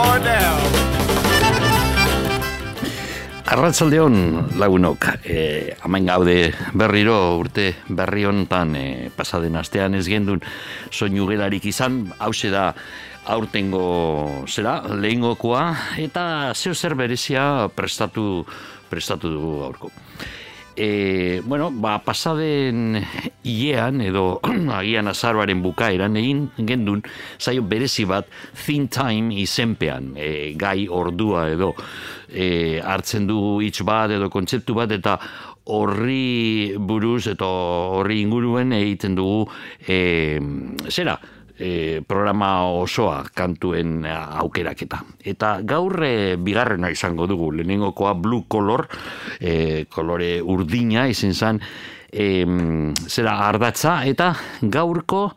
boy down. Arratzaldeon lagunok, e, amain gaude berriro urte berri honetan e, pasaden astean ez gendun soinu gelarik izan, hause da aurtengo zera, lehengokoa, eta zeo zer berezia prestatu, prestatu dugu aurko. E, bueno, ba, pasaden iean, edo agian azarbaren bukaeran egin gendun, zaio berezi bat, thin time izenpean, e, gai ordua edo, e, hartzen du hitz bat edo kontzeptu bat eta horri buruz eta horri inguruen egiten dugu e, zera e, programa osoa kantuen aukeraketa. Eta gaur e, bigarrena izango dugu, lehenengokoa blue color, e, kolore urdina izin zen, e, zera ardatza, eta gaurko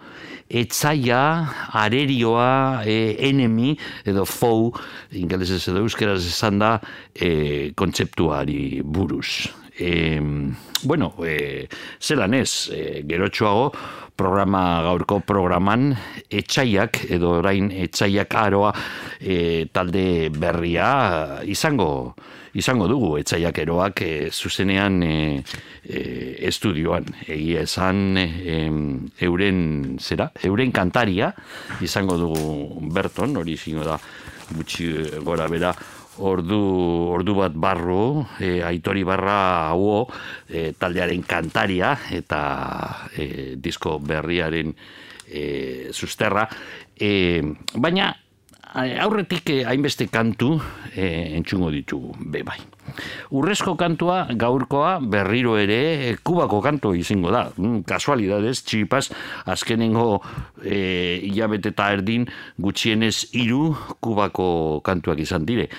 etzaia, arerioa, e, enemi, edo fou, ingelesez edo euskeraz esan da, e, kontzeptuari buruz. E, bueno, e, zelan ez, e, gerotxoago, programa gaurko programan etxaiak edo orain etxaiak aroa e, talde berria izango izango dugu. Etxaiak eroak e, zuzenean e, e, estudioan. Egia esan e, euren zera, euren kantaria izango dugu Berton hori zingo da gutxi gora bera ordu, ordu bat barru, e, aitori barra hau e, taldearen kantaria eta e, disko berriaren e, susterra. E, baina aurretik hainbeste kantu e, entzungo ditugu, be bai. Urrezko kantua gaurkoa berriro ere e, kubako kantu izango da. Mm, kasualidades, txipaz, azkenengo e, hilabete eta erdin gutxienez hiru kubako kantuak izan dire.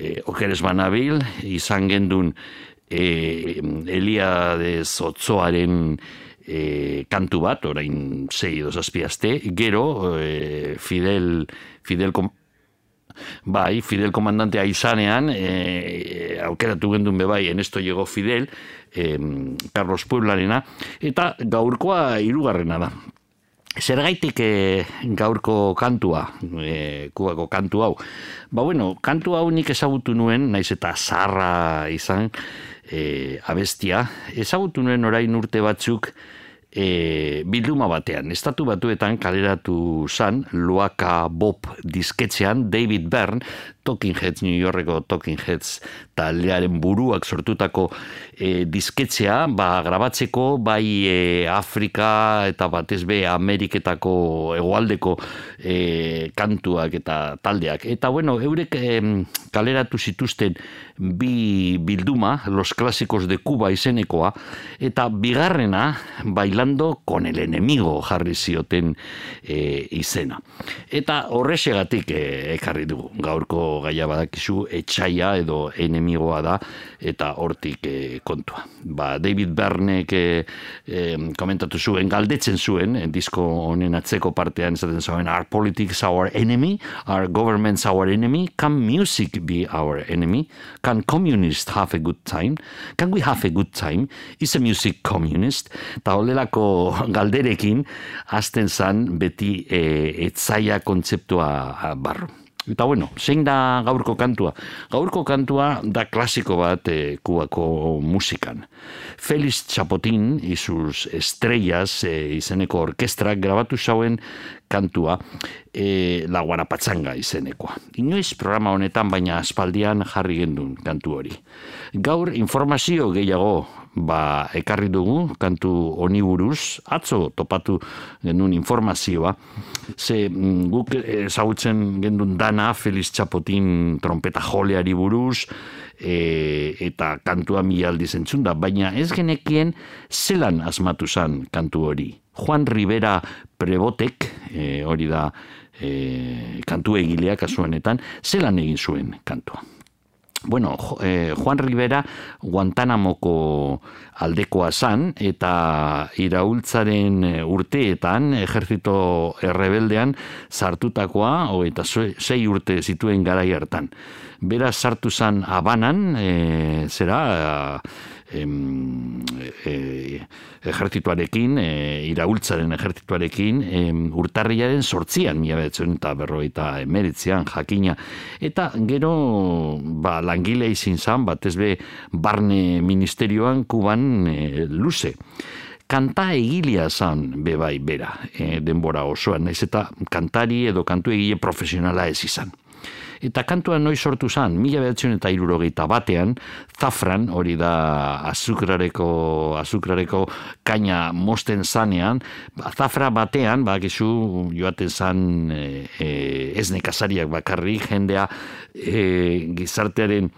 E, okeres banabil, izan gendun e, Elia de Zotzoaren e, kantu bat, orain zei dozazpiazte, gero e, Fidel, Fidel Bai, Fidel komandantea izanean, e, aukeratu gendun bebai, enesto llegó Fidel, e, Carlos Pueblarena, eta gaurkoa hirugarrena da. Zergaitik e, gaurko kantua, e, kubako kantu hau. Ba bueno, kantu hau nik ezagutu nuen, naiz eta zarra izan, e, abestia, ezagutu nuen orain urte batzuk, e, bilduma batean. Estatu batuetan kaleratu zan, Luaka Bob disketzean, David Byrne, Talking Heads, New Yorkeko Talking Heads taldearen buruak sortutako e, disketzea, ba, grabatzeko bai e, Afrika eta batez be Ameriketako egoaldeko e, kantuak eta taldeak. Eta bueno, eurek e, kaleratu zituzten bi bilduma, Los Clásicos de Cuba izenekoa, eta bigarrena, bailando con el enemigo jarri zioten e, izena. Eta horrexegatik e, ekarri dugu, gaurko gaia badakizu etxaia edo enemigoa da eta hortik e, kontua. Ba, David Bernek e, komentatu zuen, galdetzen zuen, e, disko honen atzeko partean esaten zuen, our politics our enemy, our governments our enemy, can music be our enemy, can communist have a good time, can we have a good time, is a music communist, eta holelako galderekin, azten zan beti e, etzaia kontzeptua barru. Eta bueno, zein da gaurko kantua? Gaurko kantua da klasiko bat e, kubako musikan. Felix Chapotin izuz estrellas e, izeneko orkestrak grabatu zauen kantua e, la guarapatzanga izenekoa. Inoiz programa honetan baina aspaldian jarri gendun kantu hori. Gaur informazio gehiago ba, ekarri dugu, kantu honi buruz, atzo topatu genuen informazioa, ze mm, guk ezagutzen gendun dana Feliz Chapotin trompeta joleari buruz, e, eta kantua mi aldi zentzun da, baina ez genekien zelan asmatu zan kantu hori. Juan Rivera Prebotek, e, hori da e, kantu egilea kasuanetan, zelan egin zuen kantua. Bueno, eh, Juan Rivera Guantanamoko aldekoa zan eta iraultzaren eh, urteetan ejertzito errebeldean sartutakoa o eta sei urte zituen garai hartan. Beraz sartu zan abanan, e, zera, em, e, ejertzituarekin, e, iraultzaren ejertzituarekin, em, urtarriaren sortzian, mila betzen eta berroita emeritzean, jakina. Eta gero, ba, langile izin zan, bat ezbe, barne ministerioan, kuban e, luze kanta egilia zan bebai bera e, denbora osoan, ez eta kantari edo kantu egile profesionala ez izan. Eta kantua noi sortu zan, mila behatzen eta irurogeita batean, zafran, hori da azukrareko, azukrareko kaina mosten zanean, zafra batean, ba, joaten zan e, e, ez nekazariak bakarri, jendea e, gizartearen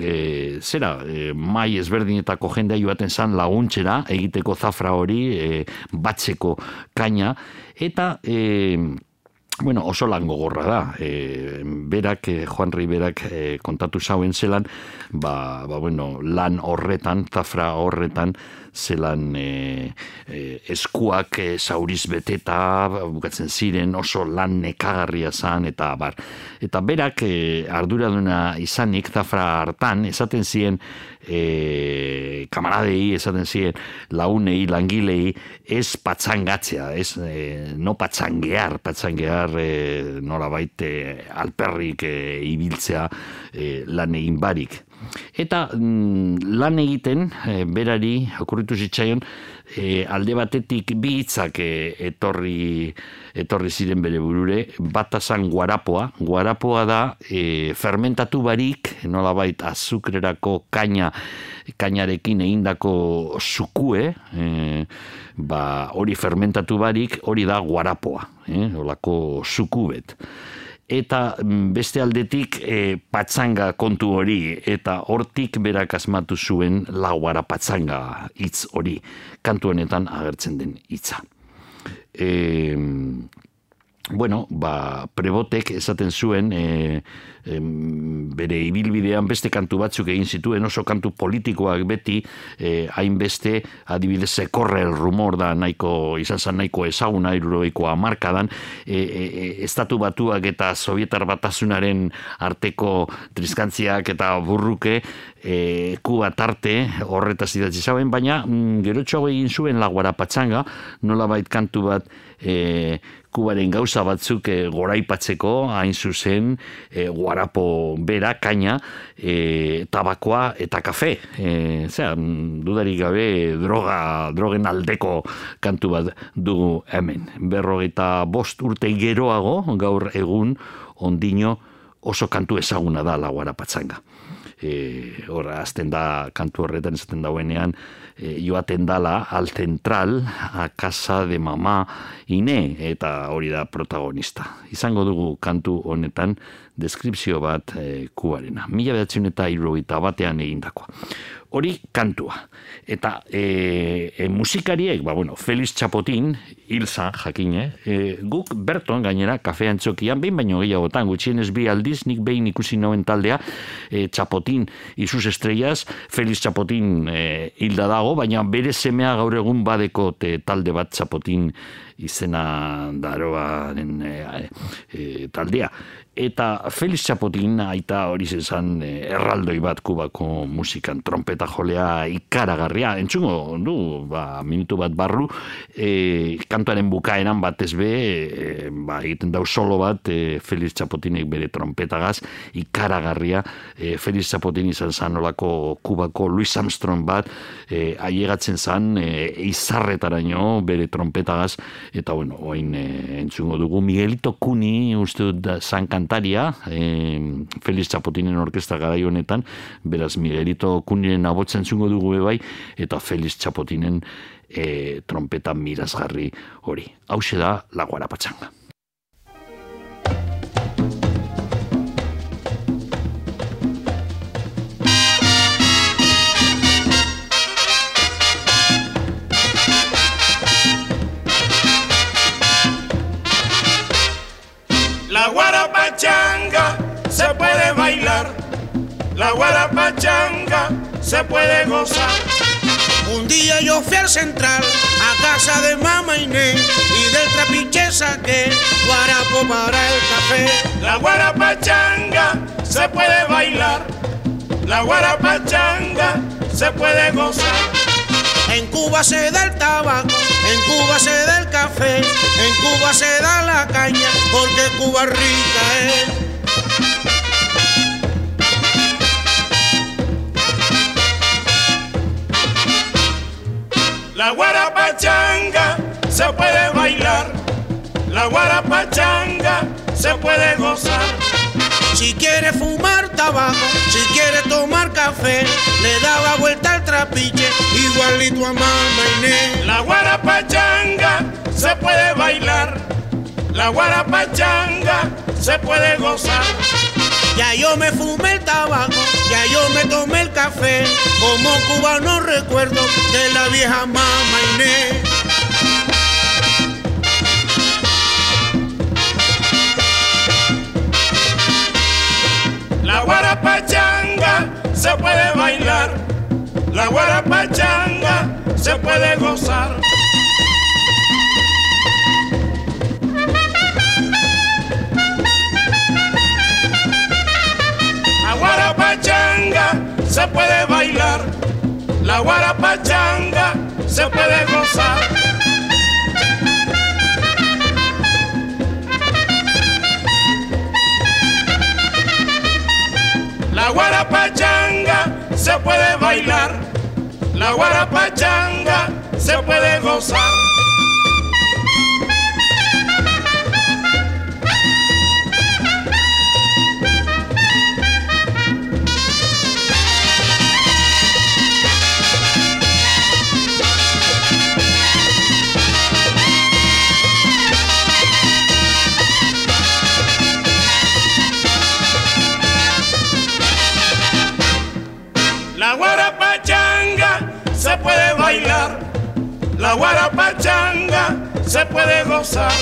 e, zera, e, mai ezberdinetako jendea joaten zan laguntzera, egiteko zafra hori, e, batzeko kaina, eta... E, Bueno, oso lan gogorra da. E, berak, e, Juan Riberak e, kontatu zauen zelan, ba, ba, bueno, lan horretan, zafra horretan, zelan e, e, eskuak e, zauriz beteta, bukatzen ziren, oso lan nekagarria zan, eta bar. Eta berak, e, arduraduna izanik, zafra hartan, esaten ziren, e, kamaradei esaten ziren launei, langilei ez patxangatzea ez, e, no patxangear patxangear e, nola baite alperrik e, ibiltzea e, lan egin barik eta mm, lan egiten e, berari okurritu zitzaion e, alde batetik bi hitzak e, etorri etorri ziren bere burure. Bat asan guarapoa. Guarapoa da e, fermentatu barik nolabait azukrerako kaina kainarekin egindako sukue e, ba, hori fermentatu barik hori da guarapoa e, olako sukubet eta mm, beste aldetik e, patzanga kontu hori eta hortik berak asmatu zuen lauara patzanga hitz hori kantu honetan agertzen den hitza. E, bueno, ba, prebotek esaten zuen e, bere ibilbidean beste kantu batzuk egin zituen oso kantu politikoak beti e, hainbeste adibidez sekorre el rumor da nahiko izan zan nahiko ezaguna iruroiko amarkadan e, e, e, estatu batuak eta sovietar batasunaren arteko triskantziak eta burruke e, kuba tarte horretaz idatzi zauen, baina mm, gero egin zuen laguara patzanga nola bait kantu bat e, kubaren gauza batzuk e, goraipatzeko hain zuzen e, guarapo bera, kaina, e, tabakoa eta kafe. E, zera, dudarik gabe droga, drogen aldeko kantu bat dugu hemen. Berrogeita bost urte geroago, gaur egun, ondino oso kantu ezaguna da laguara patzanga. E, Horra, azten da kantu horretan esaten dauenean, e, joaten dala al central a casa de mama ine eta hori da protagonista. Izango dugu kantu honetan deskripzio bat e, kuarena. Mila behatzen eta batean egindakoa hori kantua. Eta e, e, musikariek, ba, bueno, Felix Chapotin, hilza, jakine, e, guk berton gainera, kafe antzokian, behin baino gehiagotan, gutxienez bi aldiz, nik behin ikusi noen taldea, e, Chapotin, izuz estrellas, Felix Chapotin e, hilda dago, baina bere semea gaur egun badeko te, talde bat Chapotin izena daroaren e, e, taldea eta Felix Chapotin aita hori zezan eh, erraldoi bat kubako musikan trompeta jolea ikaragarria. Entzungo du ba, minutu bat barru e, kantuaren bukaeran bat ez be e, ba, egiten dau solo bat e, Felix Chapotinek bere trompetagaz ikaragarria. E, Felix Chapotin izan zan olako kubako Louis Armstrong bat e, aiegatzen zan e, izarretaraino bere trompetagaz. Eta bueno, oin e, entzungo dugu Miguelito Kuni uste dut zan kantaria, e, Felix Chapotinen orkesta garai honetan, beraz Miguelito Kuniren abotzen zungo dugu bai, eta Felix Chapotinen e, trompeta mirazgarri hori. Hau da, laguara patxanga. La guarapachanga se puede gozar. Un día yo fui al central, a casa de mamá Inés, y del trapiche saqué guarapo para el café. La guarapachanga se puede bailar, la guarapachanga se puede gozar. En Cuba se da el tabaco, en Cuba se da el café, en Cuba se da la caña, porque Cuba rica es. La guarapachanga se puede bailar, la guarapachanga se puede gozar. Si quiere fumar tabaco, si quiere tomar café, le daba vuelta al trapiche, igualito a mamá Inés. La guarapachanga se puede bailar, la guarapachanga se puede gozar. Ya yo me fumé el tabaco, ya yo me tomé el café, como cubano recuerdo de la vieja mamá Inés. La guarapachanga se puede bailar, la guarapachanga se puede gozar. Guarapachanga se puede bailar, la guarapachanga se puede gozar. La guarapachanga se puede bailar, la guarapachanga se puede gozar. Puede bailar, la guarapachanga se puede gozar.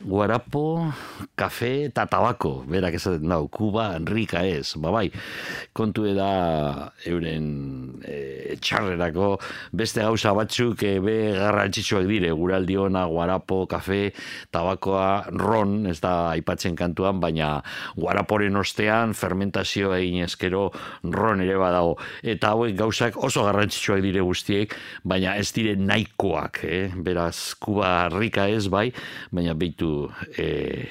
Guarapo, kafe eta tabako, berak esaten dau, Kuba, rika ez, babai, kontu da euren e, txarrerako beste gauza batzuk e, be garrantzitsuak dire, guraldi ona, guarapo, kafe, tabakoa, ron, ez da aipatzen kantuan, baina guaraporen ostean, fermentazio egin ezkero, ron ere badago, eta hauek gauzak oso garrantzitsuak dire guztiek, baina ez dire nahikoak, eh? beraz, Kuba rika ez, bai, baina beitu e,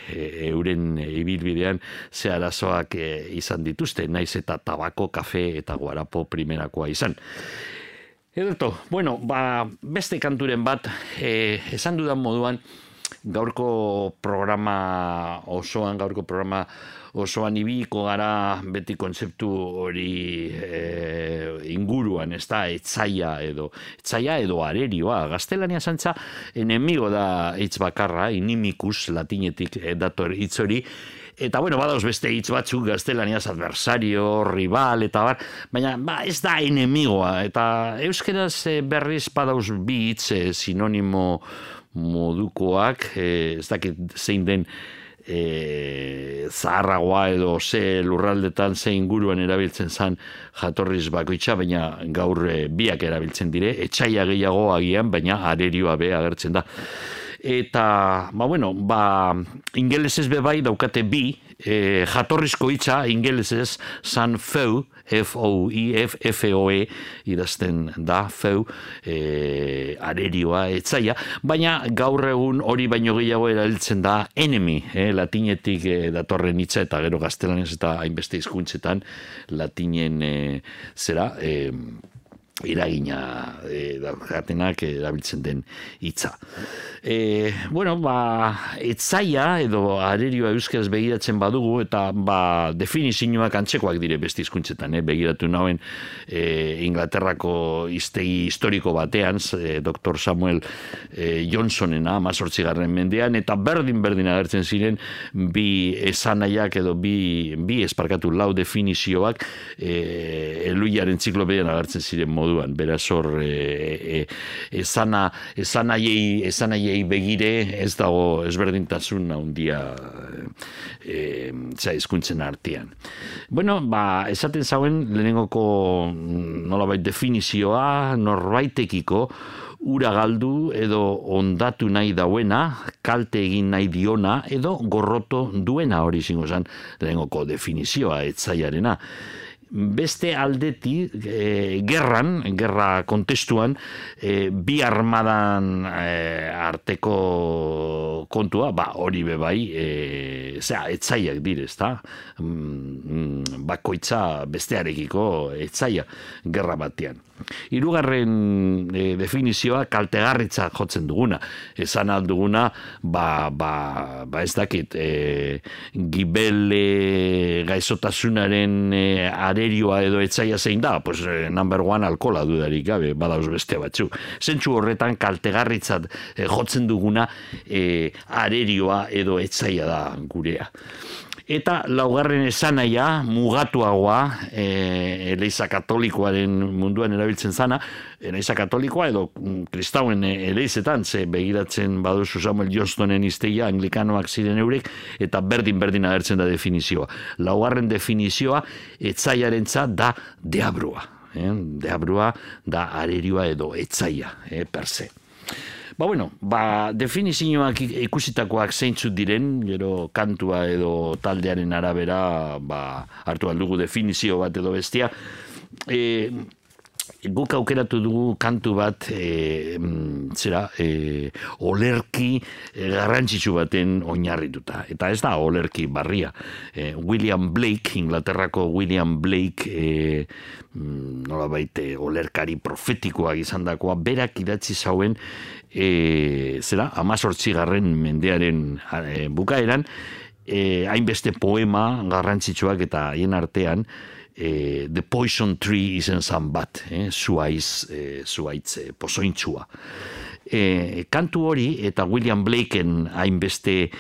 e, euren ibilbidean ze arazoak e, izan dituzte, naiz eta tabako, kafe eta guarapo primerakoa izan. Ederto, bueno, ba, beste kanturen bat, e, esan dudan moduan, gaurko programa osoan, gaurko programa osoan ibiliko gara beti kontzeptu hori e, inguruan, ez da, etzaia edo, etzaia edo arerioa, gaztelania zantza, enemigo da hitz bakarra, inimikus latinetik e, dator hitz hori, Eta bueno, badauz beste hitz batzuk gaztelaniaz adversario, rival, eta bar, baina ba, ez da enemigoa, eta euskeraz e, berriz badauz bi hitz sinonimo modukoak, ez dakit zein den e, zaharragoa edo ze lurraldetan ze inguruan erabiltzen zan jatorriz bakoitza, baina gaur e, biak erabiltzen dire, etxaia gehiago agian, baina arerioa be agertzen da. Eta, ba bueno, ba, ingelesez be bai daukate bi, e, jatorrizko hitza ingelesez san feu, F-O-I, F-O-E, idazten da, feu, e, arerioa, etzaia, baina gaur egun hori baino gehiago erabiltzen da enemy, eh, latinetik e, datorren hitza, eta gero gaztelanez eta hainbeste hizkuntzetan latinen e, zera, e, iragina e, daukatenak erabiltzen den hitza. E, bueno, ba, etzaia edo arerioa euskaraz begiratzen badugu eta ba, definizioak antzekoak dire beste hizkuntzetan, eh? begiratu nauen e, Inglaterrako iztegi historiko batean, e, Dr. Samuel e, Johnsonena, mazortzigarren mendean, eta berdin-berdin agertzen ziren bi esanaiak edo bi, bi esparkatu lau definizioak e, eluiaren ziklopedian agertzen ziren modu moduan, beraz hor e, e, esana, esanaiei, esanaiei begire ez dago ezberdintasun handia e, za hizkuntzen artean. Bueno, ba, esaten zauen lehenengoko nolabait definizioa norbaitekiko ura galdu edo ondatu nahi dauena, kalte egin nahi diona edo gorroto duena hori zingo zen lehenengoko definizioa etzaiarena beste aldeti e, gerran, gerra kontestuan, e, bi armadan e, arteko kontua, ba, hori be bai, e, zera, etzaiak dire, ezta? Mm, bakoitza bestearekiko etzaia gerra batean. Hirugarren e, definizioa kaltegarritza jotzen duguna. Esan alduguna, ba, ba, ba ez dakit, e, gibele gaizotasunaren e, arerioa edo etzaia zein da, pues, number one alkola dudarik gabe, badauz beste batzu. Zentsu horretan kaltegarritzat e, jotzen duguna e, arerioa edo etzaia da gurea. Eta laugarren esanaia, mugatuagoa, e, eleiza katolikoaren munduan erabiltzen zana, eleiza katolikoa edo mm, kristauen eleizetan, ze begiratzen baduzu Samuel Jostonen izteia, anglikanoak ziren eurek, eta berdin-berdin agertzen da definizioa. Laugarren definizioa, etzaiaren da deabrua. Eh? Deabrua da arerioa edo etzaia, eh, per se. Ba, bueno, ba, definizioak ikusitakoak zeintzut diren, gero kantua edo taldearen arabera, ba, hartu aldugu definizio bat edo bestia. E, guk aukeratu dugu kantu bat e, zera e, olerki e, garrantzitsu baten oinarrituta eta ez da olerki barria e, William Blake, Inglaterrako William Blake e, nola baite olerkari profetikoak izan dakoa, berak idatzi zauen e, zera, amazortzi garren mendearen e, bukaeran e, hainbeste poema garrantzitsuak eta haien artean e, The Poison Tree izen zan bat, eh, zuaiz, e, zuaitz e, pozointzua. E, kantu hori eta William Blakeen hainbeste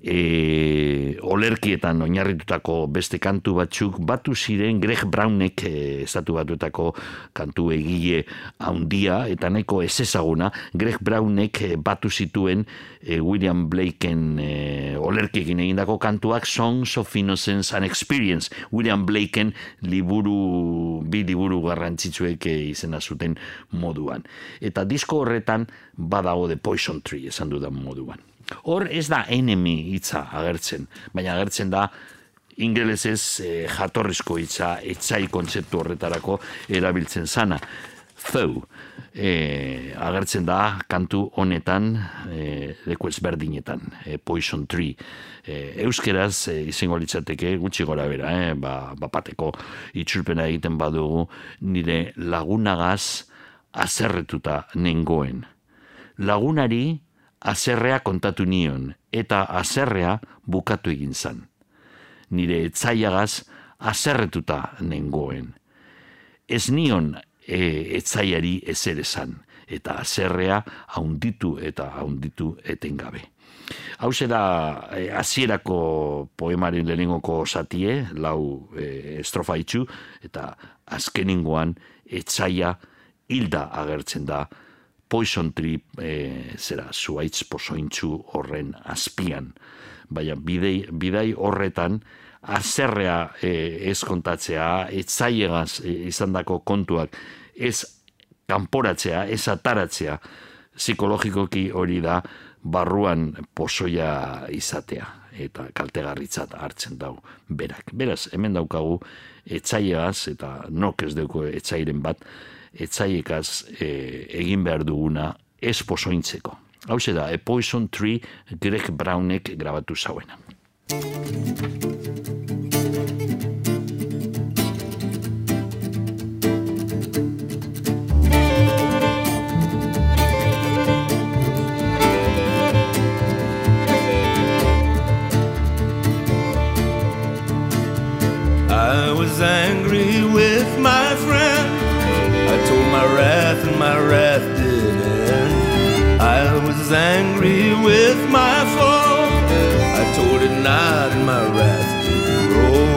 e, olerkietan oinarritutako beste kantu batzuk batu ziren Greg Brownek e, estatu batutako kantu egile haundia eta nahiko ez ezaguna Greg Brownek e, batu zituen e, William Blakeen e, olerkiekin egindako kantuak Songs of Innocence and Experience. William Blakeen liburu bi liburu garrantzitsuek e, izena zuten moduan. Eta disko horretan badago The Poison Tree esan dudan moduan Hor ez da enemy hitza agertzen, baina agertzen da ingelesez e, jatorrizko hitza etzai kontzeptu horretarako erabiltzen zana. Zeu, e, agertzen da kantu honetan e, leku ezberdinetan, e, Poison Tree. E, euskeraz e, izango litzateke gutxi gora bera, e, ba, bapateko itxurpena egiten badugu nire lagunagaz azerretuta nengoen. Lagunari azerrea kontatu nion, eta azerrea bukatu egin zan. Nire etzaiagaz azerretuta nengoen. Ez nion e, etzaiari ezer esan, eta azerrea haunditu eta haunditu etengabe. Hau da e, azierako poemaren lehenengoko satie, lau e, estrofa itxu, eta azkeningoan etzaia hilda agertzen da, poison trip e, zera zuaitz pozointzu horren azpian. Baina bidei, bidai horretan azerrea e, ez kontatzea, ez zaiegaz e, izan dako kontuak, ez kanporatzea, ez ataratzea, psikologikoki hori da barruan pozoia izatea eta kaltegarritzat hartzen dau berak. Beraz, hemen daukagu etzaieaz eta nok ez duko etzairen bat, etzaiekaz e, egin behar duguna ez pozointzeko. Hau da, A Poison Tree Greg Brownek grabatu zauena. I was angry with my friend wrath, and my wrath did end. I was angry with my fault. I told it not, and my wrath did grow.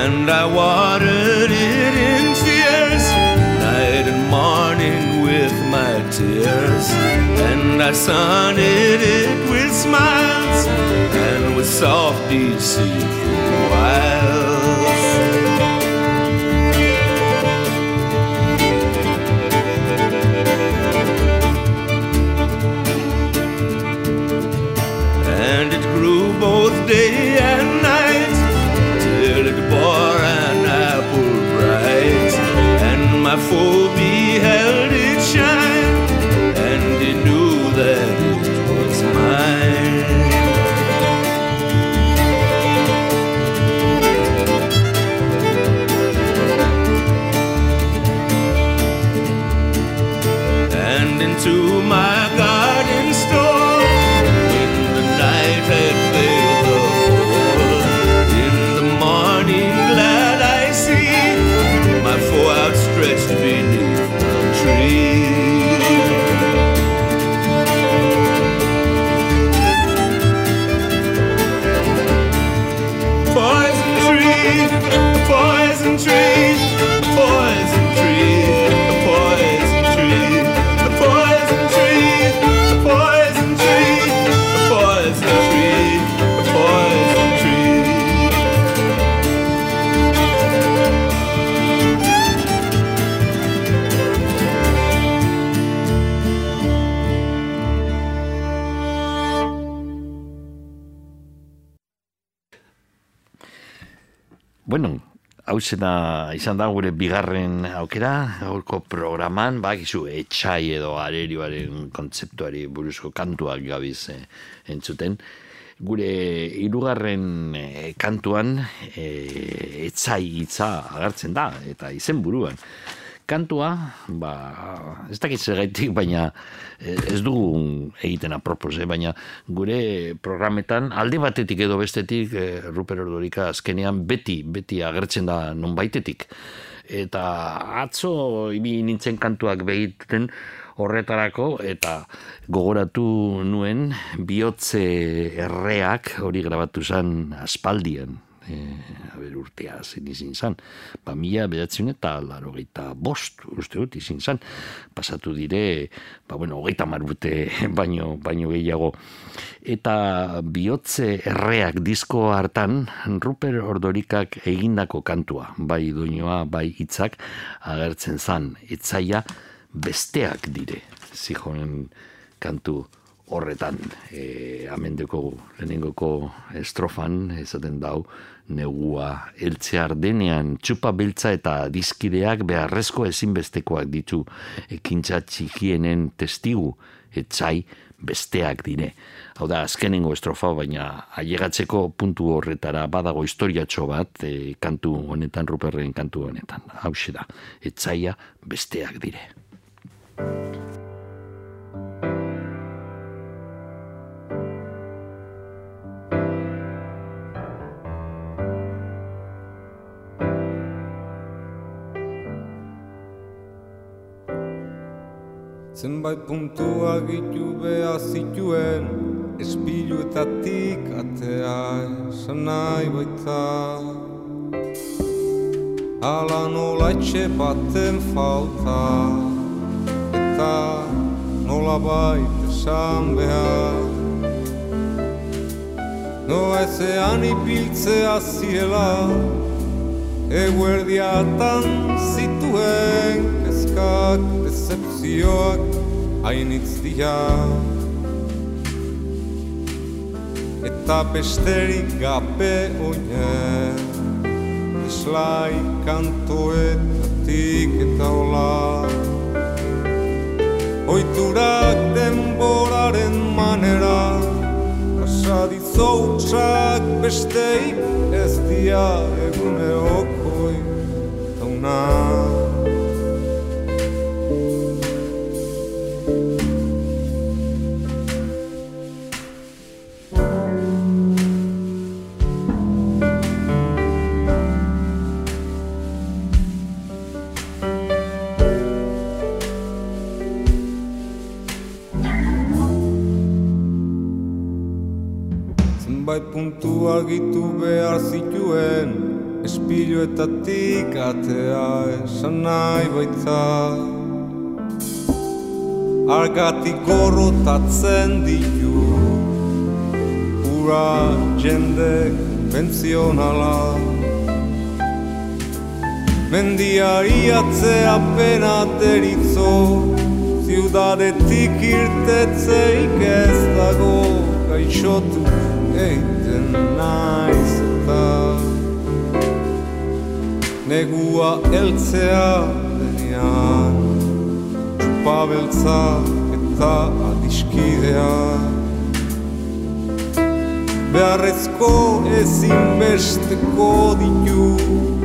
And I watered it in tears, night and morning with my tears. I sunted it with smiles and with soft, deceitful wiles. Hau zena izan da gure bigarren aukera, gaurko programan, bakizu etxai edo arerioaren kontzeptuari buruzko kantuak gabiz eh, entzuten. Gure hirugarren eh, kantuan eh, etxai hitza agertzen da, eta izen buruan. Kantua, ba, ez dakit gaitik, baina eh, ez dugu egiten apropos, eh? baina gure programetan alde batetik edo bestetik eh, Ruper Ordorika azkenean beti, beti agertzen da non baitetik. Eta atzo ibi nintzen kantuak begiten horretarako eta gogoratu nuen bihotze erreak hori grabatu zen aspaldian e, aber urtea zen izin zan. Ba, mila bedatzen eta laro bost, uste dut izin zan. Pasatu dire, ba, bueno, hogeita mar urte baino, baino gehiago. Eta bihotze erreak disko hartan, Ruper Ordorikak egindako kantua, bai doinoa, bai hitzak agertzen zan. Etzaia besteak dire, zijonen kantu horretan e, amendeko lehenengoko estrofan esaten dau negua eltzear denean txupa beltza eta dizkideak beharrezko ezinbestekoak ditu ekintza txikienen testigu etzai besteak dire. Hau da, azkenengo estrofa, baina ailegatzeko puntu horretara badago historiatxo bat e, kantu honetan, Ruperren kantu honetan. Hau da, etzaia besteak dire. Zenbait puntua gitu behar zituen Espiluetatik atea esan nahi baita. Ala nola etxe baten falta Eta nola bait esan behar. Noa ezean ipiltzea ziela Eguerdiatan zituen kezkak, decepzioak hainitz dira Eta besterik gabe oinen Eslai kantoetatik eta hola Oiturak denboraren manera. Pasadizo utxak besteik ez dia egunerokoi tauna Zenbait puntu argitu behar zituen Espiluetatik atea esan nahi baita. Argatik gorrotatzen ditu Ura jende konvenzionala Mendiari atzea pena deritzo Ziudadetik irtetzeik ez dago Gaixotu eiten naiz eta Negua eltzea denean Txupabeltza eta adiskidea Beharrezko ezin besteko ditu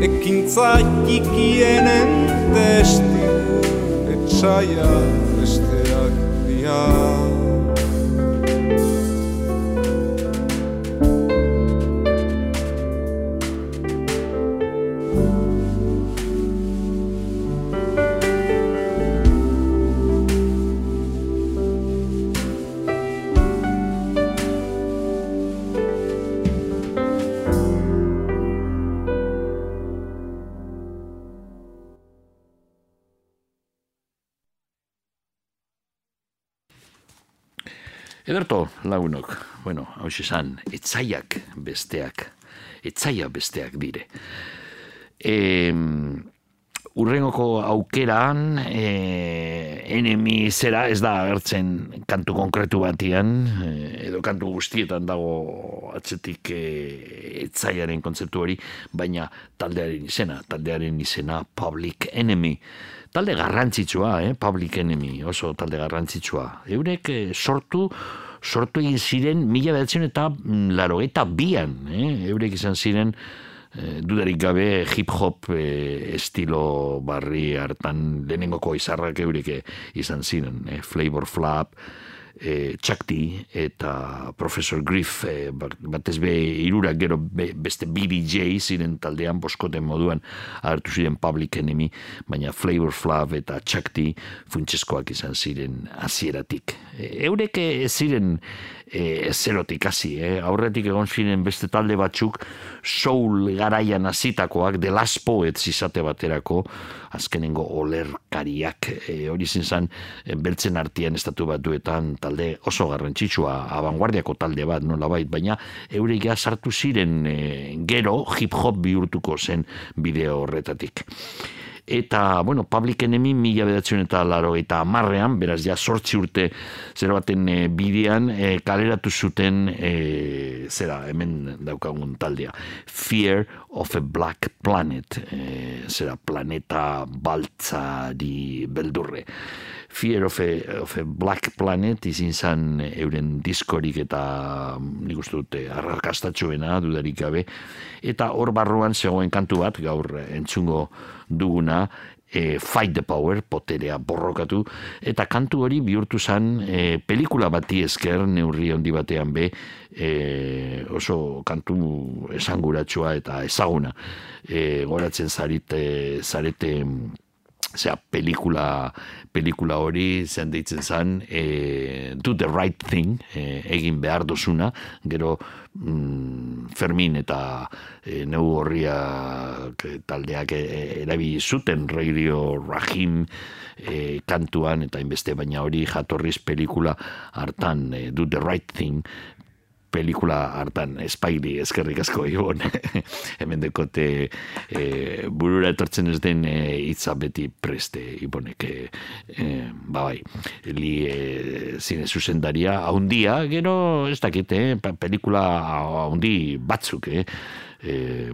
Ekintza txikienen testigu Etxaia besteak dira lagunok, bueno, hau esan, etzaiak besteak, etzaia besteak dire. E, urrengoko aukeran, e, enemi zera ez da agertzen kantu konkretu batian, e, edo kantu guztietan dago atzetik e, etzaiaren kontzeptu hori, baina taldearen izena, taldearen izena Public Enemy. Talde garrantzitsua, eh? Public Enemy, oso talde garrantzitsua. Eurek eh, sortu, sortu egin ziren mila behatzen eta laro eta bian, eh? Eurek izan ziren eh, dudarik gabe hip-hop eh, estilo barri hartan lehenengoko izarrak eurek izan ziren, eh? Flavor Flap, e, Chakti eta Professor Griff e, batez be irura gero be, beste BDJ ziren taldean boskoten moduan hartu ziren Public Enemy baina Flavor Flav eta Chakti funtseskoak izan ziren hasieratik. E, eurek ez ziren e, zerotik hasi, eh? aurretik egon ziren beste talde batzuk soul garaian hasitakoak The Last Poets izate baterako azkenengo olerkariak e, hori zen e, beltzen artian estatu batuetan talde oso garrantzitsua abanguardiako talde bat nola bait, baina euregia sartu ziren e, gero hip hop bihurtuko zen bideo horretatik eta, bueno, Public Enemy mila bedatzen eta laro eta amarrean, beraz, ja, sortzi urte zera baten e, bidean, e, kaleratu zuten, e, zera, hemen daukagun taldea, Fear of a Black Planet, e, zera, planeta baltzari beldurre. Fear of a, of a Black Planet izin zan euren diskorik eta nik uste dute arrakastatxoena dudarik gabe eta hor barruan zegoen kantu bat gaur entzungo duguna e, Fight the Power, poterea borrokatu, eta kantu hori bihurtu zen e, pelikula bati esker neurri handi batean be, e, oso kantu esanguratsua eta ezaguna. E, goratzen zarete, zarete Osea, pelikula, pelikula hori zen deitzen zen e, Do the right thing e, egin behar dozuna gero mm, Fermin eta e, neu horria taldeak e, erabi zuten Radio Rahim e, kantuan eta inbeste baina hori jatorriz pelikula hartan e, Do the right thing pelikula hartan espaili eskerrik asko ibon hemen dekote e, burura etortzen ez den e, hitza beti preste ibonek e, e, ba bai li e, zine zuzendaria haundia gero ez dakite pelikula haundi batzuk eh? E,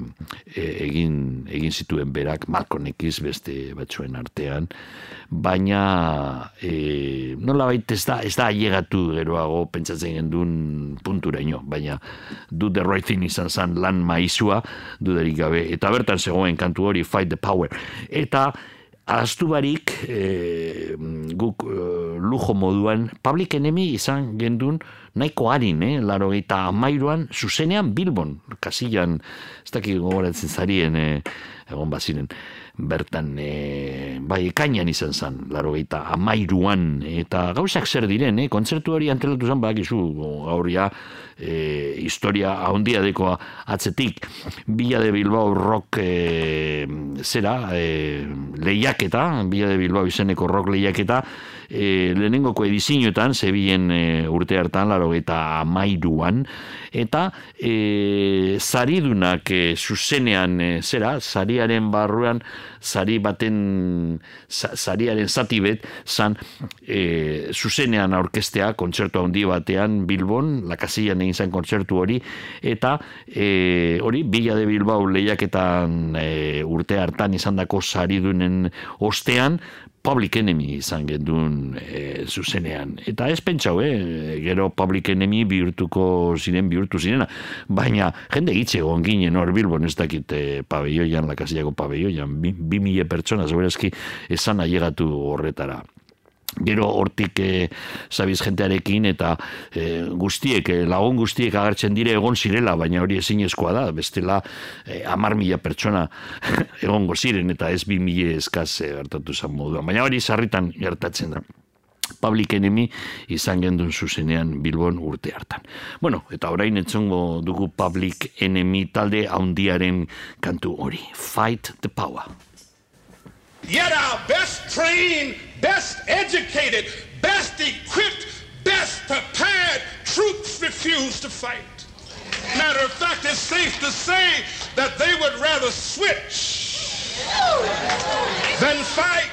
egin, egin zituen berak Malcolm beste batzuen artean. Baina e, nola baita ez da ez da ailegatu geroago pentsatzen gendun punturaino. Baina do the right thing izan zan lan maizua dudarik gabe. Eta bertan zegoen kantu hori fight the power. Eta Aztu barik, e, guk e, lujo moduan, public enemy izan gendun nahiko harin, eh? laro eta amairuan, zuzenean Bilbon, kasilan, ez dakik gogoratzen zarien, eh, egon baziren bertan e, bai ekainan izan zen, laro gaita amairuan, eta gauzak zer diren, e, kontzertu hori antelatu zen, bakizu, gauria, e, historia ahondia dekoa atzetik, Bila de Bilbao rock e, zera, e, lehiaketa, Bila de Bilbao izeneko rock lehiaketa, e, lehenengoko edizinoetan, zebien e, urte hartan, laro gaita amairuan, eta e, zaridunak e, zuzenean, e, zera, zariaren barruan, zari baten zariaren zati bet zan e, zuzenean aurkestea kontzertu handi batean Bilbon, lakasian egin zen kontzertu hori. Eta e, hori bila de Bilbao lehiaketan e, urte hartan izan dako zaridunen ostean Public Enemy izan gendun e, zuzenean. Eta ez pentsau, eh? gero Public Enemy bihurtuko ziren, bihurtu zirena. Baina, jende gitze egon ginen hor bilbon ez dakit e, pabelloian, lakasiako pabelloian, bi, bi mila pertsona, zaberazki, esan ailegatu horretara gero hortik e, zabiz jentearekin eta e, guztiek, e, lagun guztiek agertzen dire egon zirela, baina hori ezin da, bestela e, amar mila pertsona egon ziren eta ez bi mila eskaz e, gertatu zan moduan, baina hori sarritan gertatzen da. Public Enemy izan gendun zuzenean Bilbon urte hartan. Bueno, eta orain entzongo dugu Public Enemy talde haundiaren kantu hori. Fight the power. Yet our best trained, best educated, best equipped, best prepared troops refuse to fight. Matter of fact, it's safe to say that they would rather switch than fight.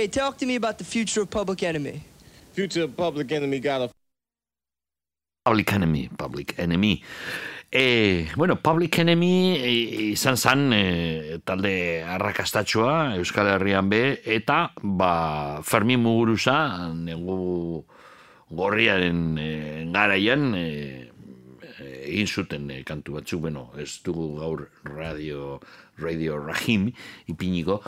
Okay, talk to me about the future of Public Enemy. Future Public Enemy got a Public Enemy, Public Enemy. E, bueno, Public Enemy e, izan zan e, talde arrakastatxoa Euskal Herrian be, eta ba, Fermin Muguruza, negu gorriaren e, garaian, e, egin zuten e, kantu batzuk, bueno, ez dugu gaur radio, radio Rahim ipiniko,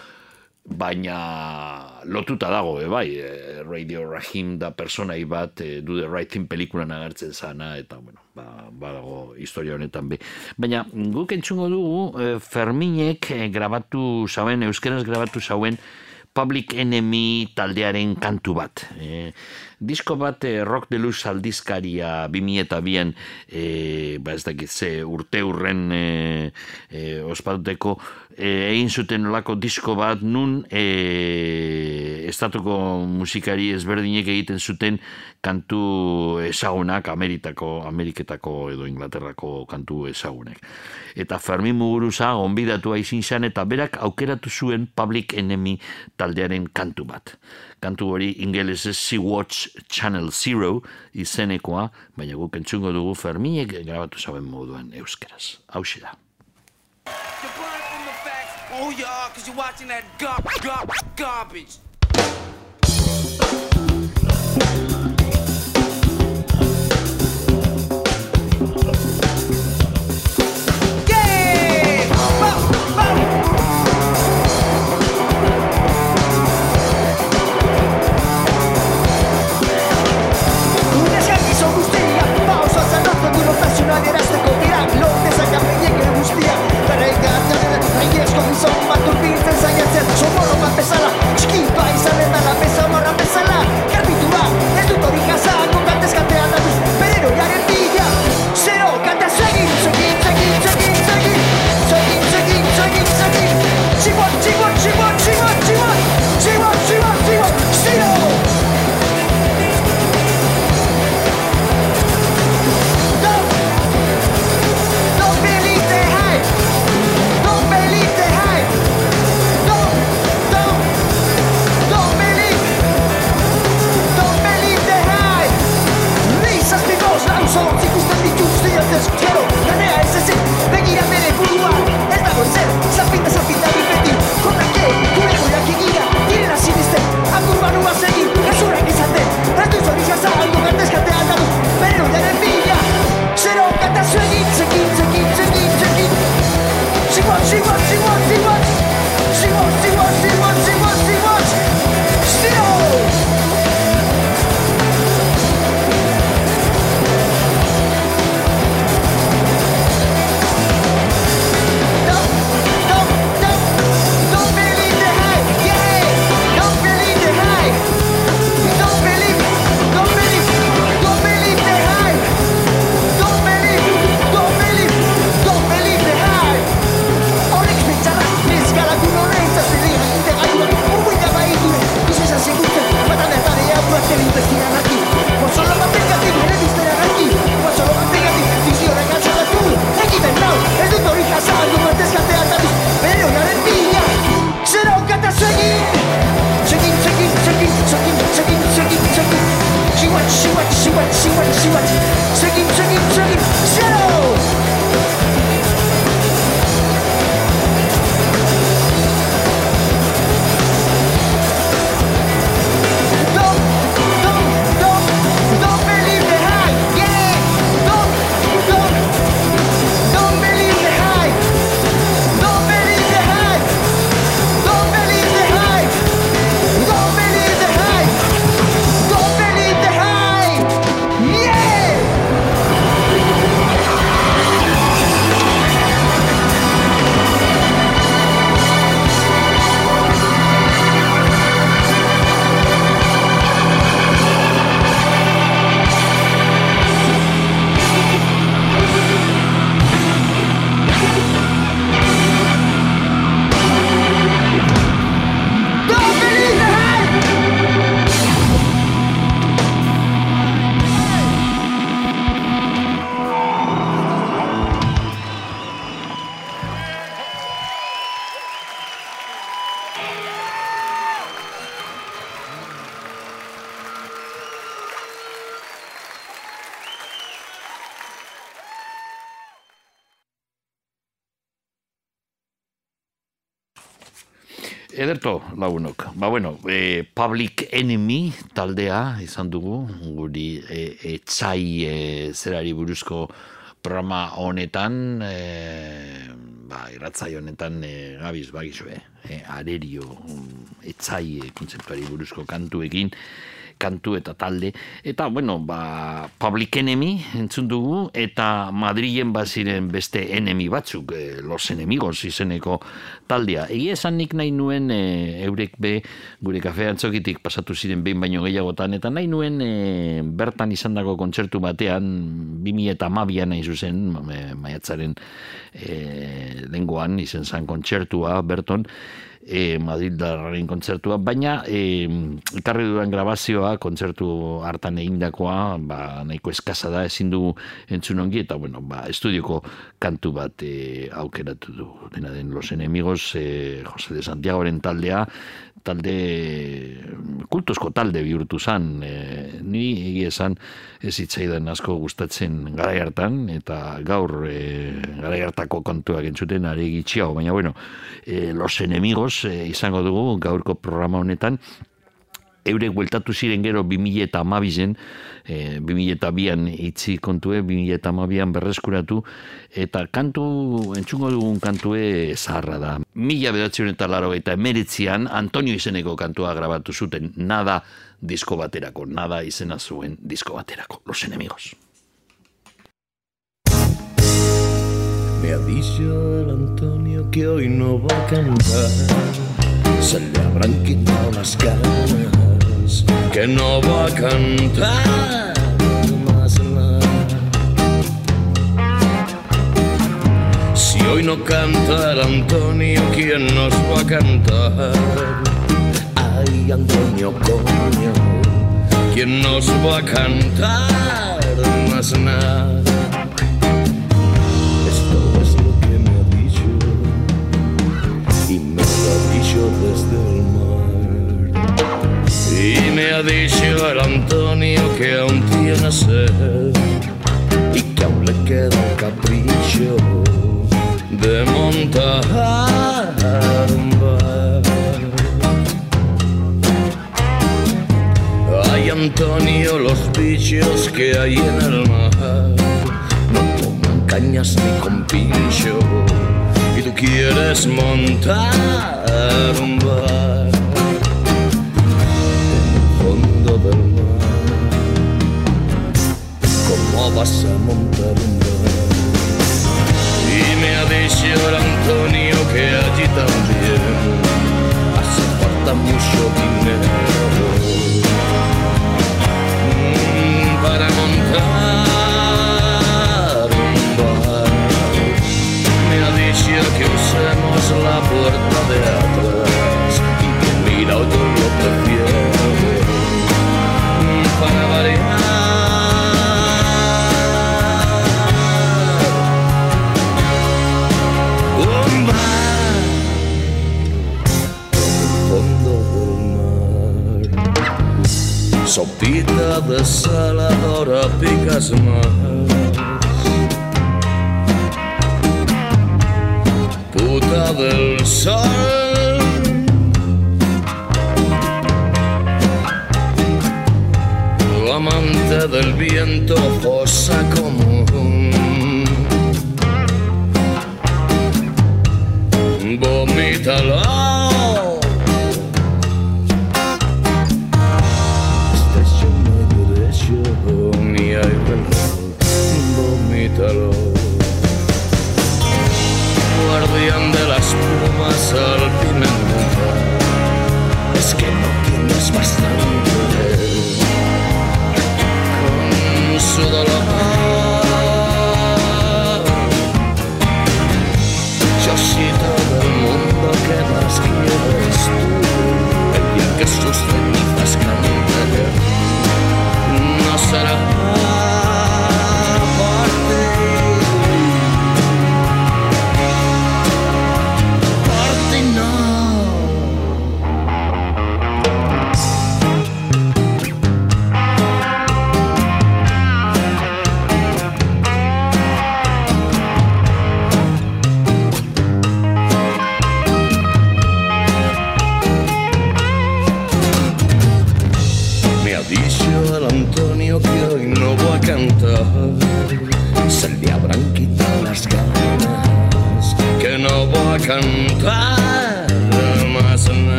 baina lotuta dago, bai, e, Radio Rahim da personai bat e, Do the Right Thing pelikulan agertzen zana, eta, bueno, ba, badago historia honetan be. Baina guk entzungo dugu, e, Ferminek e, grabatu zauen, euskeraz grabatu zauen, Public Enemy taldearen kantu bat. E, disko bat e, Rock de Luz aldizkaria 2002an e, ba ez dakit ze urte urren e, e, ospatuteko e, egin zuten olako disko bat nun e, estatuko musikari ezberdinek egiten zuten kantu ezagunak Ameritako, Ameriketako edo Inglaterrako kantu ezagunek. Eta Fermin Muguruza onbidatu izin zen eta berak aukeratu zuen Public Enemy taldearen kantu bat. Kantu hori ingelesez Sea Watch Channel Zero izenekoa, baina guk entzungo dugu Ferminek grabatu zauen moduan euskeraz. Hau da. Oh, yeah, because you're watching that gar- gar- garbage. Bye. Ederto, lagunok. Ba, bueno, e, Public Enemy taldea izan dugu, guri e, etxai e, zerari buruzko programa honetan, e, ba, irratzai honetan, e, gabiz, bagizu, e, e, arerio, mm, etxai e, kontzeptuari buruzko kantuekin, kantu eta talde. Eta, bueno, ba, Public Enemy entzun dugu, eta Madrilen baziren beste enemy batzuk, e, los enemigos izeneko taldea. Egia esan nik nahi nuen e, eurek be, gure kafe antzokitik pasatu ziren behin baino gehiagotan, eta nahi nuen e, bertan izan dago kontzertu batean, 2000 eta mabian nahi zuzen, maiatzaren e, lenguan, izen zan kontzertua, berton, e, Madrildarren kontzertua, baina e, ekarri dudan grabazioa, kontzertu hartan egindakoa, ba, nahiko eskasa da, ezin du entzun ongi, eta bueno, ba, estudioko kantu bat e, aukeratu du. Dena den Los Enemigos, e, Jose de Santiagoren taldea, talde kultuzko talde bihurtu zan e, ni egia esan ez hitzaidan asko gustatzen garai hartan eta gaur e, garai hartako kontuak entzuten ari gitxiago baina bueno e, los enemigos e, izango dugu gaurko programa honetan eurek bueltatu ziren gero 2000 eta amabizen, e, 2000 eta bian itzi kontue, 2000 eta amabian berreskuratu, eta kantu, entzungo dugun kantue zaharra da. Mila bedatzen eta laro eta emeritzian, Antonio izeneko kantua grabatu zuten, nada disko baterako, nada izena zuen disko baterako, los enemigos. Me ha dicho el Antonio que hoy no va a cantar. Se le habrán quitado las ganas, que no va a cantar más nada. Si hoy no canta el Antonio, ¿quién nos va a cantar? Ay, Antonio, coño, ¿quién nos va a cantar más nada? Desde el mar. Y me ha dicho el Antonio que aún tiene sed y que aún le queda un capricho de montar un bar. Ay Antonio, los bichos que hay en el mar no toman cañas ni con pincho y tú quieres montar un bar en el fondo del mar. ¿Cómo vas a montar un bar? Y me ha dicho el Antonio que allí también hace falta mucho dinero mm, para montar sola por todo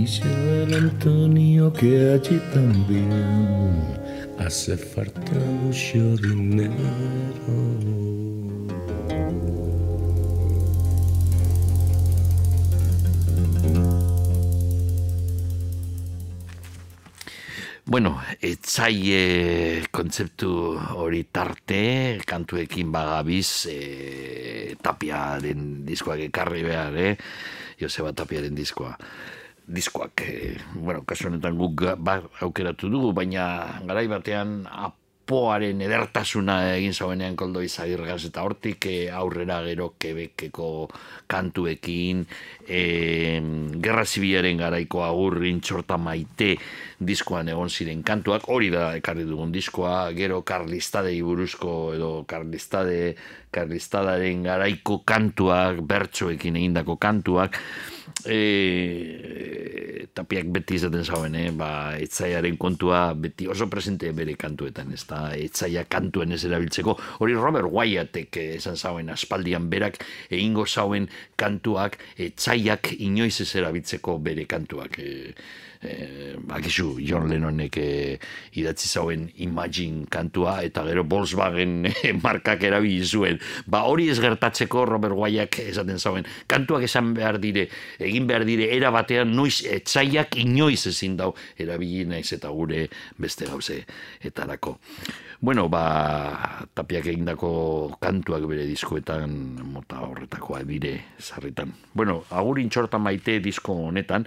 Dicho el Antonio que allí también hace falta mucho dinero. Bueno, etzaie kontzeptu hori tarte, kantuekin bagabiz, e, tapiaren diskoak ekarri behar, eh? Joseba tapiaren diskoa. Diskoak, e, bueno, kasu honetan guk ba, aukeratu dugu, baina garai batean apoaren edertasuna egin zauenean koldo izagirgaz eta hortik e, aurrera gero kebekeko kantuekin, e, gerra zibilaren garaiko agurrin txorta maite diskoan egon ziren kantuak, hori da ekarri dugun diskoa, gero karlistadei buruzko edo karlistade, karlistadaren garaiko kantuak, bertsoekin egindako kantuak, e, tapiak beti izaten zauen, eh? ba, etzaiaren kontua beti oso presente bere kantuetan, ez da, etzaia kantuen ez erabiltzeko, hori Robert Wyattek eh, esan zauen aspaldian berak egingo zauen kantuak etzaiak inoiz ez erabiltzeko bere kantuak, e, eh, bakizu John Lennonek eh, idatzi zauen Imagine kantua eta gero Volkswagen eh, markak erabili zuen. Ba hori ez gertatzeko Robert Wyack esaten zauen kantuak esan behar dire, egin behar dire era batean noiz etzaiak inoiz ezin dau erabili naiz eta gure beste gauze etarako. Bueno, ba, tapiak egindako kantuak bere diskoetan mota horretakoa dire sarritan. Bueno, agurin txorta maite disko honetan,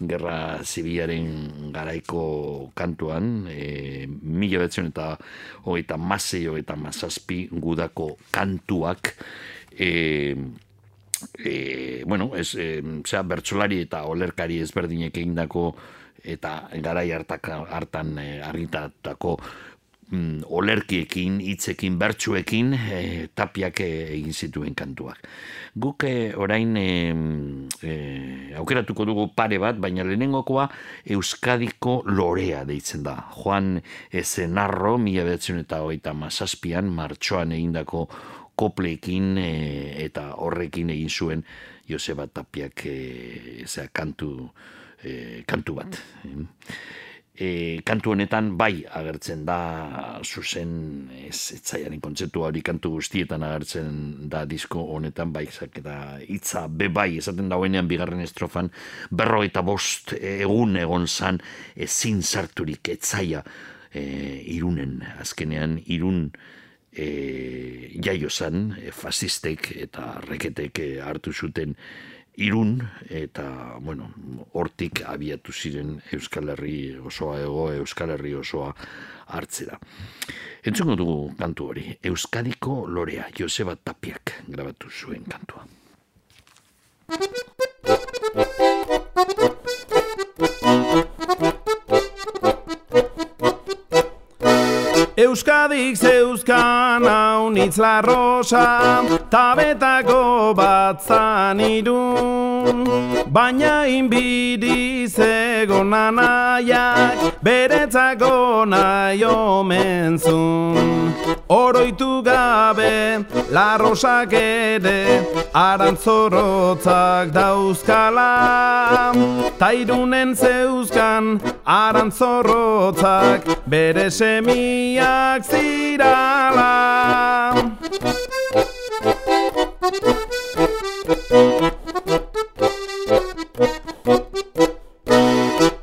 gerra zibilaren garaiko kantuan, e, mila betzen eta hogeita masei, hogeita mazazpi gudako kantuak, e, e, bueno, ez, e, zera, bertsolari eta olerkari ezberdinek egindako eta garai hartaka, hartan e, argitatako mm, olerkiekin, hitzekin, bertsuekin, e, tapiak egin zituen kantuak. Guk e, orain e, e, aukeratuko dugu pare bat, baina lehenengokoa Euskadiko lorea deitzen da. Juan Ezenarro, mila behatzen eta hogeita mazazpian, martxoan egindako kopleekin e, eta horrekin egin zuen Joseba Tapiak e, zera, kantu, e, kantu bat. E, kantu honetan bai agertzen da zuzen ez etzaiaren kontzeptu hori kantu guztietan agertzen da disko honetan bai eta hitza be bai esaten dauenean bigarren estrofan berrogeita bost egun egon zan ezin sarturik etzaia e, irunen. Azkenean irun e, jaio zan, e, fasistek eta reketek e, hartu zuten irun, eta, bueno, hortik abiatu ziren Euskal Herri osoa ego, Euskal Herri osoa hartzera. Entzungo dugu kantu hori, Euskadiko Lorea, Joseba Tapiak grabatu zuen kantua. Euskadik zeuzkan haunitz la rosa, tabetako batzan irun. Baina inbidi zegon anaiak, beretzako nahi omentzun. Oroitu gabe, la rosak ere, arantzorotzak dauzkala. Tairunen zeuzkan, arantzorotzak, bere semiak zirala.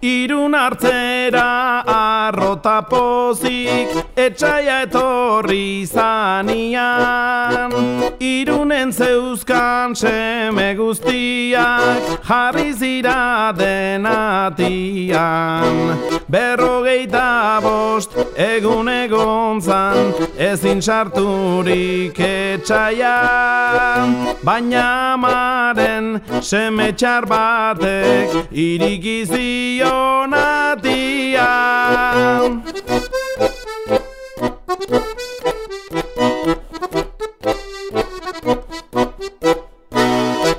Irun hartzera arrota pozik, etxaia etorri zanian. Irunen zeuzkan seme guztiak, jarri zira denatian. Berrogeita bost, egun egon zan, ezin sarturik etxaia. Baina amaren seme txar batek, iriki zion atia.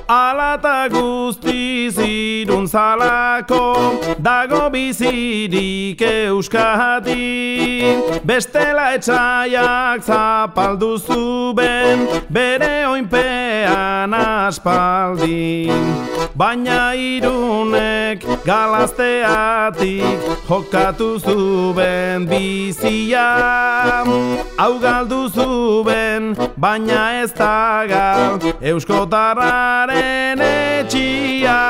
Alata guztiz irun zalako Dago bizirik euskadi. Bestela etxaiak zapaldu zuben Bere oinpean aspaldi. Baina irunek galazteatik Jokatu zuben bizia. Hau galdu zuben Baina ez da gal Euskotarraren etxia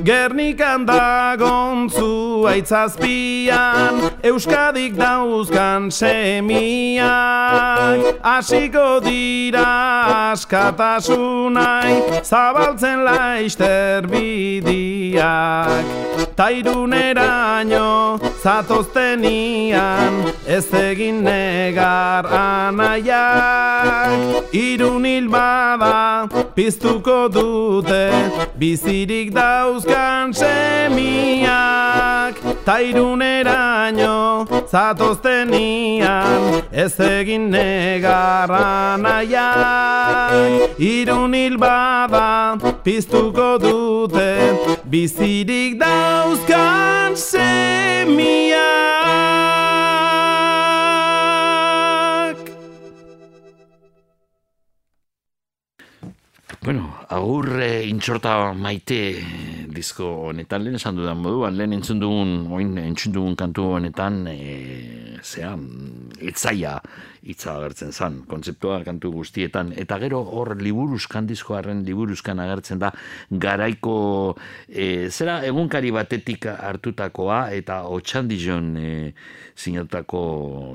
Gernikan dagontzu aitzazpian Euskadik dauzkan semiak. Hasiko dira askatasunai Zabaltzen laizter bidiak. Tairuneraino zatoztenian Ez egin negar anaiak. Irun hil bada piztuko dute Bizirik dauzkan semiak Tairuneraino zatoztenian Ez egin negar anaiak Irun hil piztuko dute Bizirik dauzkan semiak. Bueno, agur eh, intxorta maite disko honetan lehen esan dudan moduan, lehen entzun dugun, oin entzun dugun kantu honetan, e, zea, etzaia hitza agertzen zan, kontzeptua kantu guztietan, eta gero hor liburuzkan, diskoaren liburuzkan agertzen da, garaiko, e, zera, egunkari batetik hartutakoa, eta otxandizion e, sinatutako,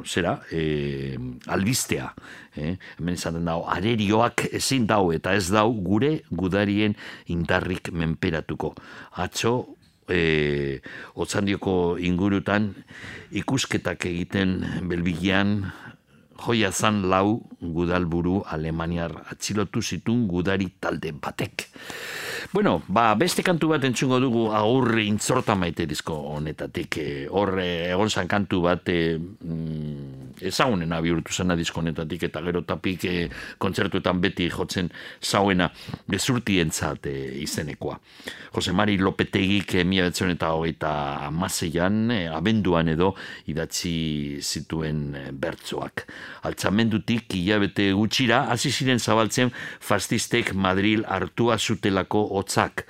zera, e, albistea, eh? hemen izaten dago, arerioak ezin dau, eta ez dau gure gudarien indarrik menperatuko. Atzo, e, otzandioko ingurutan ikusketak egiten belbigian joia zan lau gudalburu alemaniar atxilotu zitun gudari talde batek. Bueno, ba, beste kantu bat entzungo dugu agur intzorta maite dizko honetatik. E, hor e, egon zan kantu bat e, mm, ezagunen abihurtu zena disko honetatik eta gero tapik e, kontzertuetan beti jotzen zauena gezurtientzat e, izenekoa. Jose Mari Lopetegik e, mila betzen eta hogeita amaseian, e, abenduan edo idatzi zituen bertzoak. Altzamendutik hilabete gutxira, hasi ziren zabaltzen fastistek Madril hartua zutelako hotzak.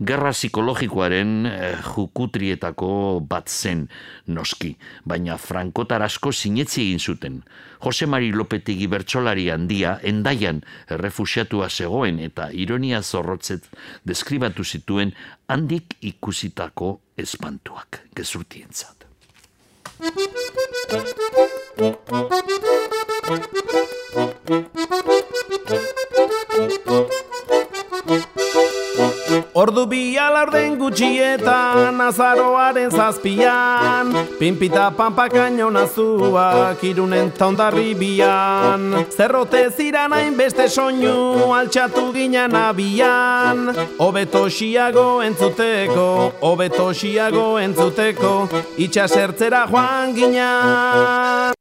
Gerra psikologikoaren jukutrietako bat zen noski, baina frankotar asko sinetzi egin zuten. Jose Mari Lopetegi bertsolari handia endaian errefusiatua zegoen eta ironia zorrotzet deskribatu zituen handik ikusitako espantuak gezurtientzat. Ordu bi alarden gutxietan azaroaren zazpian Pinpita pampa kaino nazuak irunen taundarri bian. Zerrote ziran hainbeste soinu altxatu ginen abian. Obeto xiago entzuteko, obeto xiago entzuteko Itxasertzera joan ginen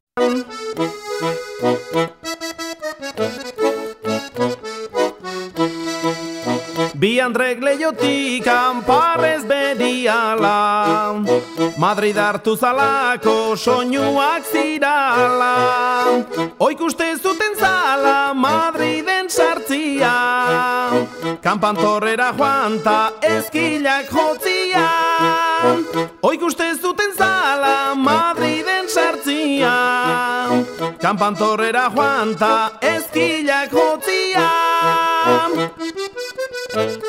Bi Andrek leiotik anparrez beriala Madrid hartu zalako soinuak zirala. Oik uste zuten zala Madriden sartzia. Kampantorrera joan ta eskilak jotzia. Oik uste zuten zala Madriden sartzia. Kampantorrera joan ta eskilak jotzia Thank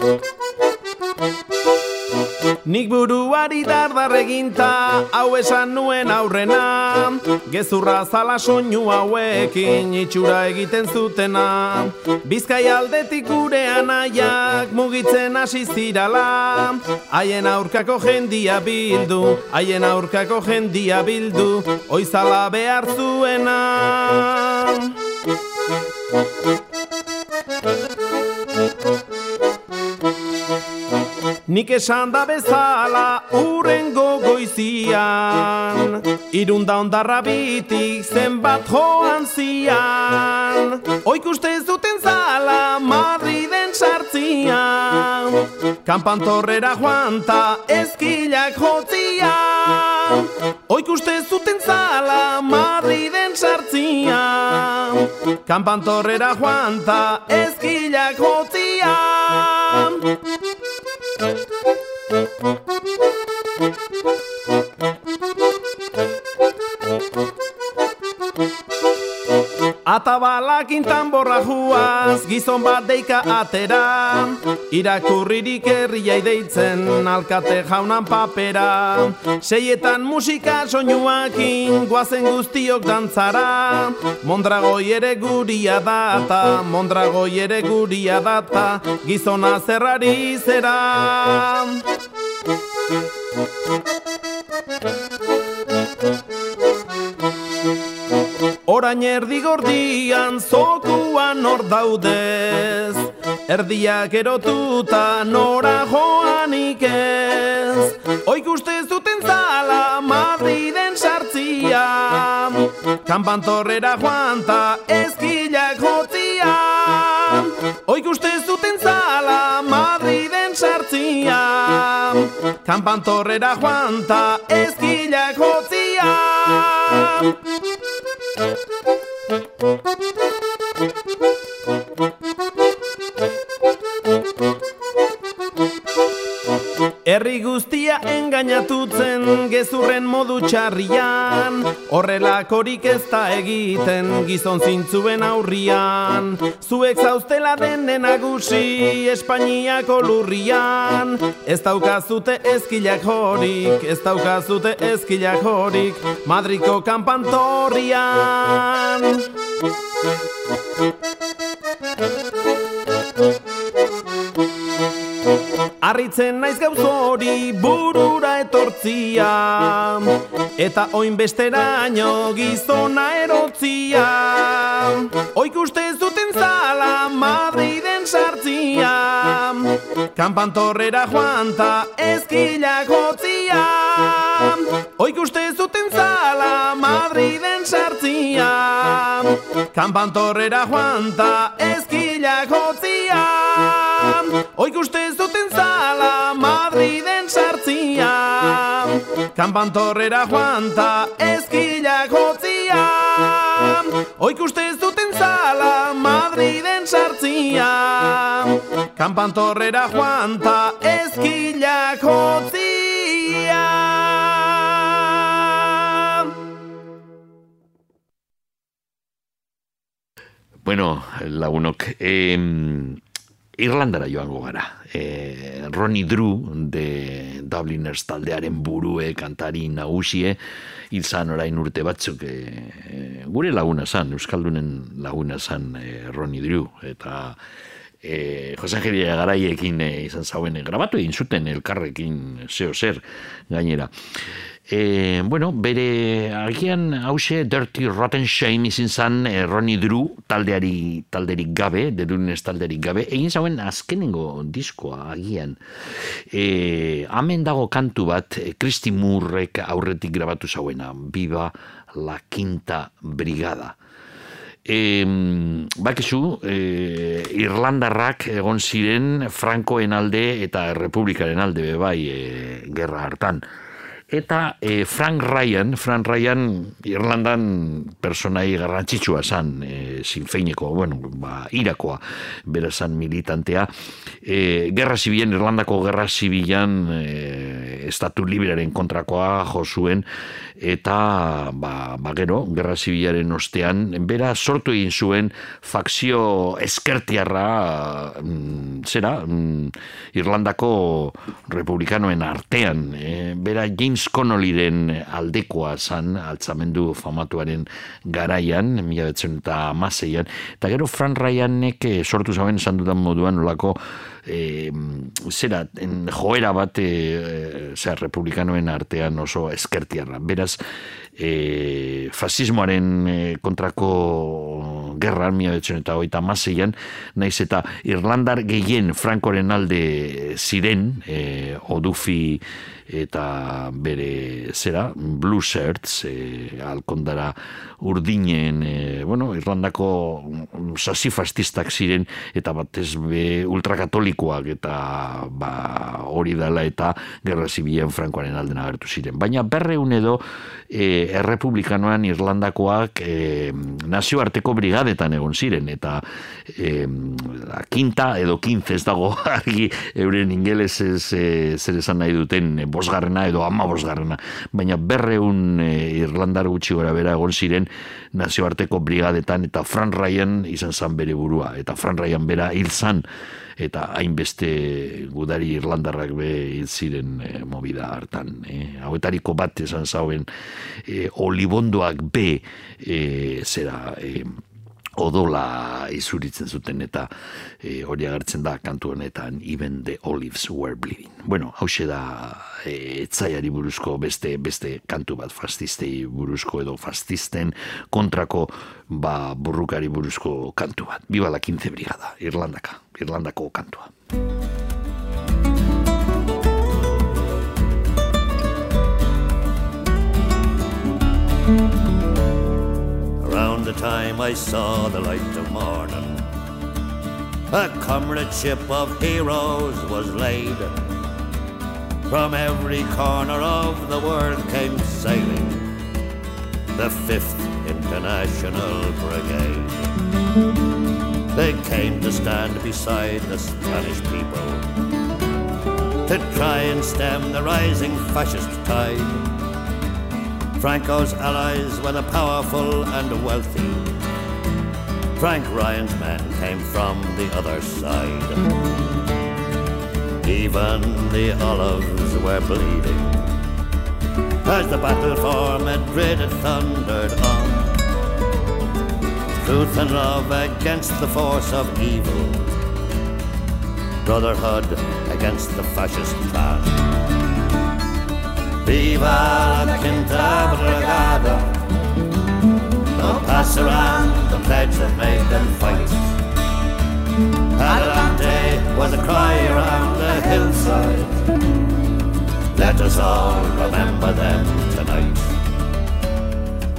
you. Nik buruari dardar eginta hau esan nuen aurrena. Gezurra zala soinu hauekin itxura egiten zutena. Bizkai aldetik gure anaiak mugitzen hasi zirala. Haien aurkako jendia bildu, haien aurkako jendia bildu Oizala behar zuena Nik esan da bezala urrengo goizian. Irunda ondarra bitik zenbat joan zian. Oik uste zuten zala Madriden sartzian. Kampantorrera joan ta eskilak jotzian Oik uste zuten zala Madriden sartzian. Kampantorrera joan ta eskilak jotzian Thank you. Atabalak intanborra juaz, gizon bat deika atera. Irakurririk herriai deitzen, alkate jaunan papera. Seietan musika soinuakin, guazen guztiok dantzara. Mondragoi ere guria data, mondragoi ere guria data Gizona zerrari zera Orain erdi gordian zokuan hor daudez. Erdiak erotuta nora joanik ez. Oik uste zuten zala Madriden sartzia. Kampantorrera joan ta eskilak jotzia. Oik uste zuten zala Madriden sartzia. Kampantorrera joan ta eskilak jotzia Thank you. Herri guztia engainatutzen gezurren modu txarrian. Horrelakorik ez da egiten gizon zintzuen aurrian. Zuek zauztela denen nagusi Espainiako lurrian. Ez daukazute ezkilak horik, ez daukazute ezkilak horik Madriko kanpantorrian Arritzen naiz gauz hori burura etortzia. Eta oin besteraino gizona erotzia. Oik uste zuten zala Madriden sartzia. Kampantorrera joan ta eskilak jotzia Oik uste zuten zala Madriden sartzia. Kampantorrera joan ta eskilak jotzia Oik sartzia Kampantorrera joan ta eskilak jotzia. Sartzia Oik uste ez duten zala Madriden sartzia. Kanpantorrera joan ta ezkilak hotzia Bueno, lagunok, eh, Irlandara joango gara. Eh, Ronnie Drew de Dubliners taldearen burue kantari nagusie izan orain urte batzuk eh, gure laguna zan, Euskaldunen laguna zan eh, Ronnie Drew eta eh, Jose Angelia garaiekin eh, izan zauen grabatu egin zuten elkarrekin zeo zer gainera. E, bueno, bere agian hause Dirty Rotten Shame izin zan e, Ronnie Drew taldeari talderik gabe, dedunez talderik gabe, egin zauen azkenengo diskoa agian. E, hemen dago kantu bat, Christy Moorrek aurretik grabatu zauena, Viva la Quinta Brigada. E, bakizu, e, Irlandarrak egon ziren Frankoen alde eta Republikaren alde bebai e, gerra hartan eta e, Frank Ryan, Frank Ryan Irlandan personai garrantzitsua zan, e, sinfeineko, bueno, ba, irakoa, bera zan militantea, e, Gerra Zibian, Irlandako Gerra Zibian, e, Estatu Liberaren kontrakoa jo zuen, eta ba, ba gero, Gerra Zibilaren ostean, bera sortu egin zuen fakzio eskertiarra mm, zera, mm, Irlandako republikanoen artean, e, bera James Connollyren aldekoa zan, altzamendu famatuaren garaian, mila betzen eta amaseian, eta gero Fran Ryanek eh, sortu zauen dudan moduan olako e, zera, en, joera bat e, zera, republikanoen artean oso eskertiarra. Beraz, e, fasismoaren kontrako gerra mila betzen eta oita amaseian, naiz eta Irlandar gehien Frankoren alde ziren, e, odufi eta bere zera blue shirts e, alkondara urdinen e, bueno, Irlandako sasi fastistak ziren eta batez be ultrakatolikoak eta ba, hori dela eta gerra zibilen frankoaren alden agertu ziren. Baina berreun edo e, errepublikanoan Irlandakoak e, nazioarteko brigadetan egon ziren eta e, la quinta edo quince ez dago argi euren ingeles ez, e, zer esan nahi duten bosgarrena edo ama bosgarrena, baina berreun e, Irlandar gutxi gora bera egon ziren nazioarteko brigadetan eta Fran Ryan izan zan bere burua, eta Fran Ryan bera hil zan, eta hainbeste gudari Irlandarrak be hil ziren e, movida hartan. E, hauetariko bat esan zauen e, olibondoak be e, zera... E, odola izuritzen zuten eta e, hori agertzen da kantu honetan even the olives were bleeding. Bueno, hause da e, etzaiari buruzko beste beste kantu bat fastistei buruzko edo fastisten kontrako ba burrukari buruzko kantu bat. Biba la 15 brigada, Irlandaka, Irlandako kantua. The time I saw the light of morning. A comradeship of heroes was laid. From every corner of the world came sailing the 5th International Brigade. They came to stand beside the Spanish people to try and stem the rising fascist tide Franco's allies were the powerful and wealthy. Frank Ryan's men came from the other side. Even the olives were bleeding as the battle for Madrid thundered on. Truth and love against the force of evil, brotherhood against the fascist plan. Viva la quinta brigada They'll pass around the pledge that made them fight Adelante was a cry around the hillside. Let us all remember them tonight.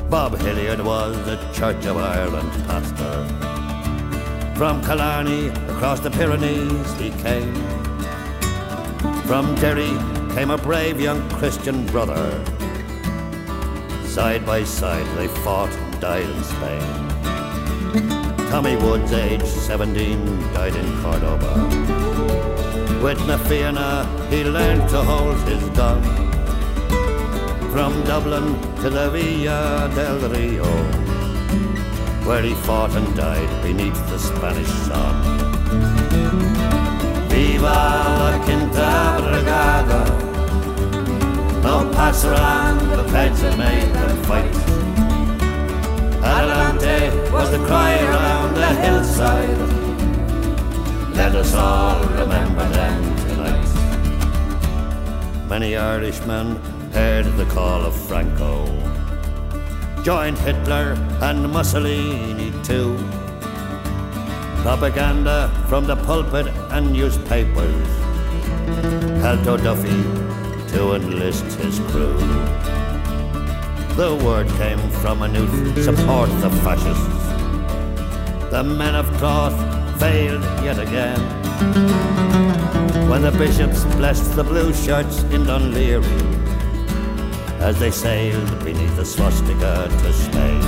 Bob Hilliard was the Church of Ireland pastor. From Killarney across the Pyrenees he came. From Derry came a brave young Christian brother. Side by side they fought and died in Spain. Tommy Woods, age 17, died in Cordoba. With Nafiana, he learned to hold his gun. From Dublin to the Villa del Rio, where he fought and died beneath the Spanish sun. Viva la Quinta Brigada! No pass around, the feds have made them fight. Adelante was the cry around the hillside. Let us all remember them tonight. Many Irishmen heard the call of Franco. Joined Hitler and Mussolini too. Propaganda from the pulpit and newspapers helped O'Duffy to enlist his crew. The word came from a new support the fascists. The men of cloth failed yet again. When the bishops blessed the blue shirts in Dunleary as they sailed beneath the swastika to Spain.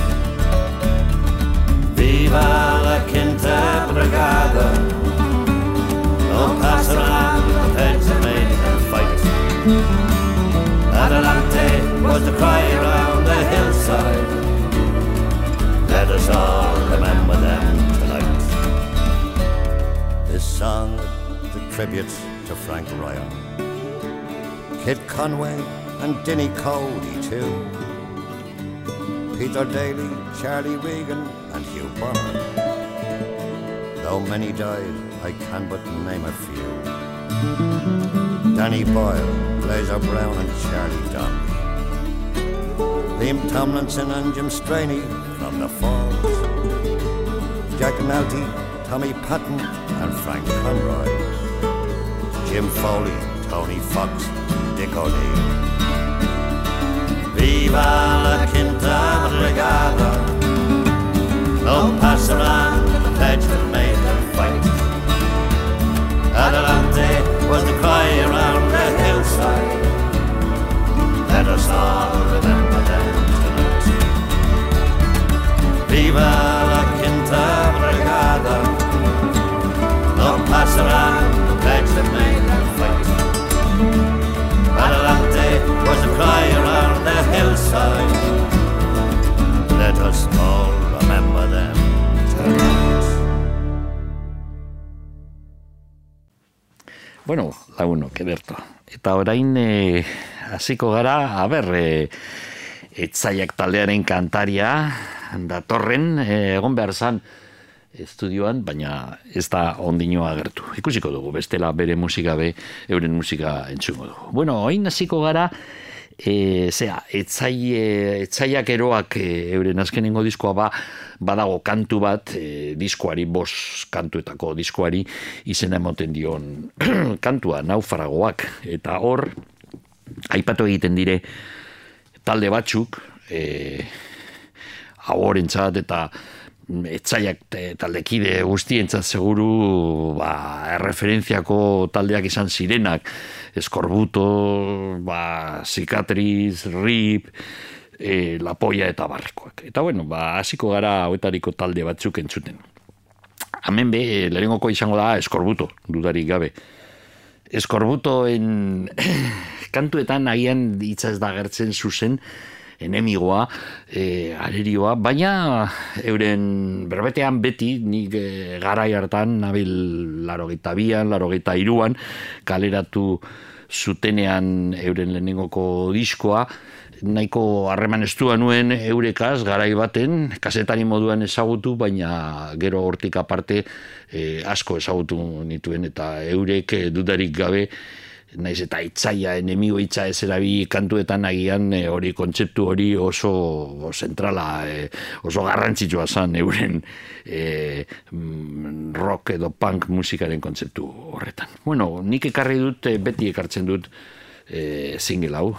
Viva la Quinta Brigada! No pass around, Adelante was the cry around the hillside. Let us all remember them tonight. This song a tribute to Frank Ryan, Kid Conway, and Dinny Cody too. Peter Daly, Charlie Regan, and Hugh Bonner. Though many died, I can but name a few. Danny Boyle, Blazer Brown, and Charlie Dombey. Liam Tomlinson and Jim Straney from the Falls. Jack Malty, Tommy Patton, and Frank Conroy. Jim Foley, Tony Fox, Dick O'Neill. Viva la Quinta Brigada! No pass around, the pledge that made them fight. Adelante was the cry around hillside. Let us all remember them tonight. Viva la Quinta Brigada! No pass around, the pledge that made them fight. Adelante was the cry around the hillside. Let us all remember them tonight. Bueno, lagunok, ederto. Eta orain e, hasiko gara, aber, e, etzaiak taldearen kantaria, datorren, e, egon behar zan, estudioan, baina ez da ondinoa agertu. Ikusiko dugu, bestela bere musika be, euren musika entzungo dugu. Bueno, orain hasiko gara, e, zera, etzai, etzaiak eroak e, euren azkenengo diskoa ba, badago kantu bat, e, diskoari, bos kantuetako diskoari, izena emoten dion kantua, naufaragoak. Eta hor, aipatu egiten dire, talde batzuk, e, ahorentzat eta etzaiak taldekide guztientzat seguru ba, erreferentziako taldeak izan zirenak eskorbuto, ba, zikatriz, rip, e, lapoia eta barrekoak. Eta bueno, ba, hasiko gara hauetariko talde batzuk entzuten. Hemen be, lehenengoko izango da eskorbuto, dudarik gabe. Eskorbutoen kantuetan agian ez da gertzen zuzen, enemigoa, e, arerioa, baina euren berbetean beti, nik e, garai hartan, nabil larogeita bian, larogeita iruan, kaleratu zutenean euren lehenengoko diskoa, nahiko harreman estua nuen eurekaz garai baten, kasetari moduan ezagutu, baina gero hortik aparte e, asko ezagutu nituen, eta eurek dudarik gabe, naiz eta itzaia, enemigo itza ez erabili kantuetan agian e, hori kontzeptu hori oso zentrala, e, oso garrantzitsua zan euren e, rock edo punk musikaren kontzeptu horretan. Bueno, nik ekarri dut, beti ekartzen dut e, single hau,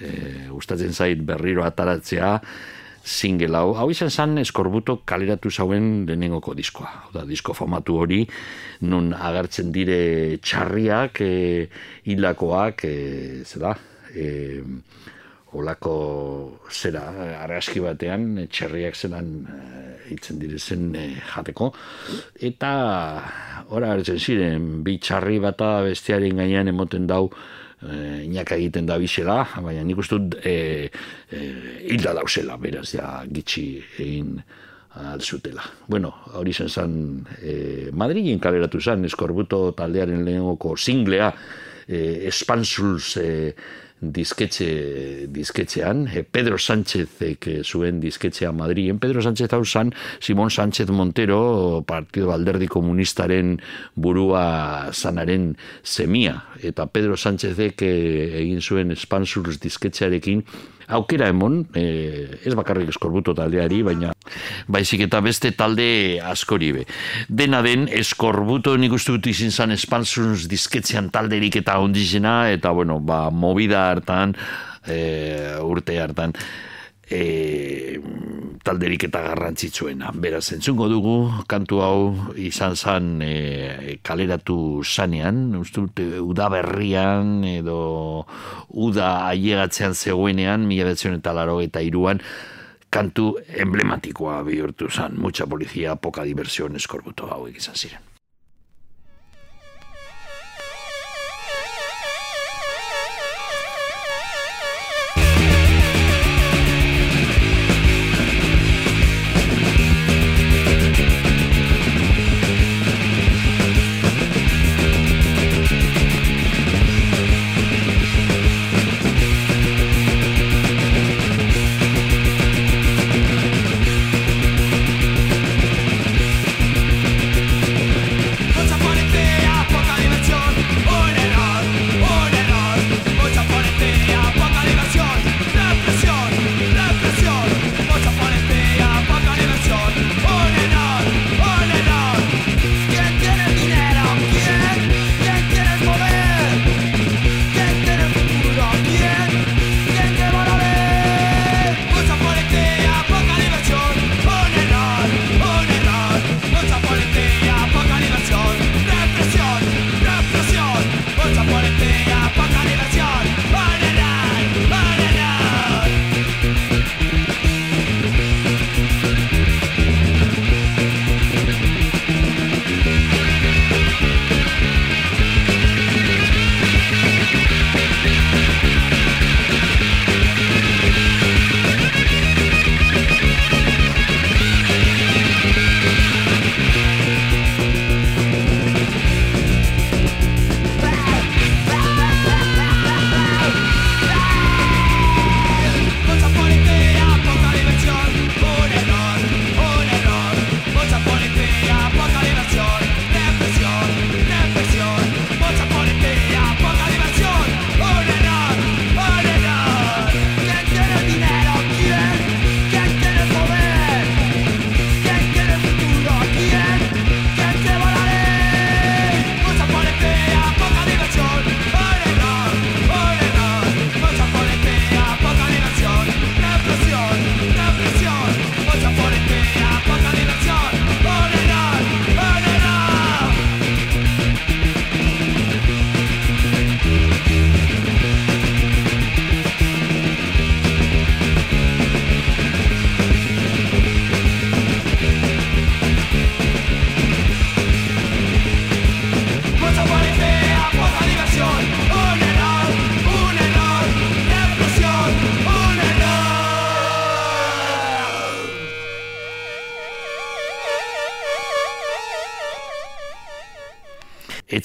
e, gustatzen zait berriro ataratzea, single hau. Hau izan zan eskorbuto kaleratu zauen lehenengoko diskoa. Hau Da, disko famatu hori, nun agertzen dire txarriak, e, hilakoak, e, zera, e, olako zera argazki batean eh, txerriak zelan eh, itzen direzen eh, jateko eta ora hartzen ziren bi txarri bata bestearen gainean emoten dau eh, inaka egiten da bizela baina nik uste dut eh, eh, hilda dauzela beraz ja gitxi egin alzutela. Bueno, hori zen zen eh, Madrilen kaleratu zen eskorbuto taldearen lehenoko singlea eh, Expansuls eh, disketxe, disketxean, e, Pedro Sánchezek eh, zuen disketxea Madrilen, Pedro Sánchez hau zan, Simón Sánchez Montero, Partido Alderdi Komunistaren burua zanaren semia, eta Pedro Sánchezek eh, egin zuen Expansuls disketxearekin, aukera emon, e, ez bakarrik eskorbuto taldeari, baina baizik eta beste talde askori be. Dena den, eskorbuto nik uste dut izin zan Expansuls disketxean talderik eta ondizena, eta bueno, ba, movida hartan, e, urte hartan, e, talderik eta garrantzitsuena. Beraz, entzungo dugu, kantu hau izan zan e, kaleratu zanean, uste dut, uda berrian edo uda aiegatzean zegoenean, mila betzion eta laro eta iruan, kantu emblematikoa bihurtu zan, mucha policía, poca diversión, eskorbuto hau izan ziren.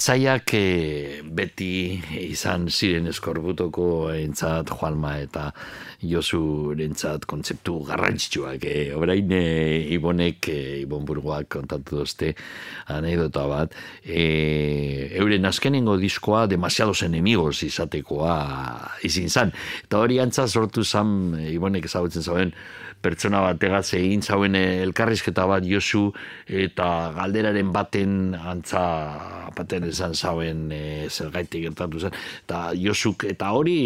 Etzaiak e, beti izan ziren eskorbutoko entzat Juanma eta Josu rentzat kontzeptu garrantzitsuak. E, orain e, Ibonek, e, Ibon Burgoak kontatu dozte anekdota bat. E, euren azkenengo diskoa demasiados enemigos izatekoa izin zan. Eta hori antza sortu zan, Ibonek ezagutzen zauen, pertsona bategaz egin zauen elkarrizketa bat Josu eta galderaren baten antza baten esan zauen e, zergaitik gertatu zen. Eta Josuk, eta hori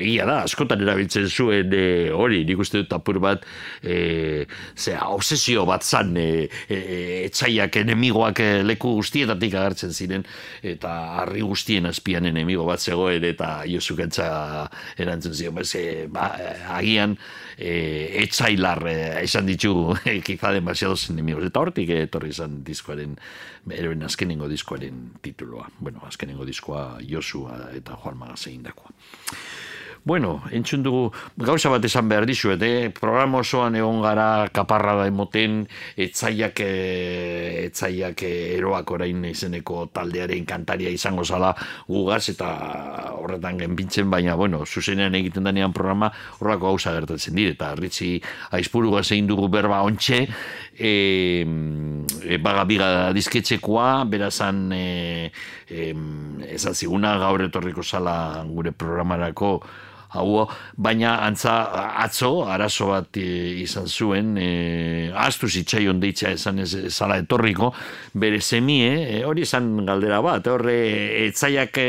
egia da, askotan erabiltzen zuen e, hori, nik uste dut apur bat e, zera, obsesio bat zan e, e, etxaiak enemigoak leku guztietatik agertzen ziren eta harri guztien azpian enemigo bat zegoen eta Josuk entza erantzen ziren. Ba, ba, agian e, etxailar e, esan ditu e, kiza demasiados enemigos. Eta hortik etorri izan diskoaren, eroen azkenengo diskoaren tituloa. Bueno, azkenengo diskoa Josua eta Juan Magazein dakoa. Bueno, entzun dugu, gauza bat esan behar dizuet, eh? programa osoan egon gara kaparra da emoten, etzaiak, eh, etzaiak eh, eroak orain izeneko taldearen kantaria izango zala gugaz, eta horretan genbintzen, baina, bueno, zuzenean egiten danean programa, horrako gauza gertatzen dire, eta ritzi aizpuru gazein dugu berba ontxe, e, e, baga biga dizketxekoa, berazan e, e, ezaziguna gaur etorriko zala gure programarako hau, baina antza atzo arazo bat e, izan zuen e, astu zitzaion deitza esan ez zala etorriko bere semie, e, hori izan galdera bat horre etzaiak e,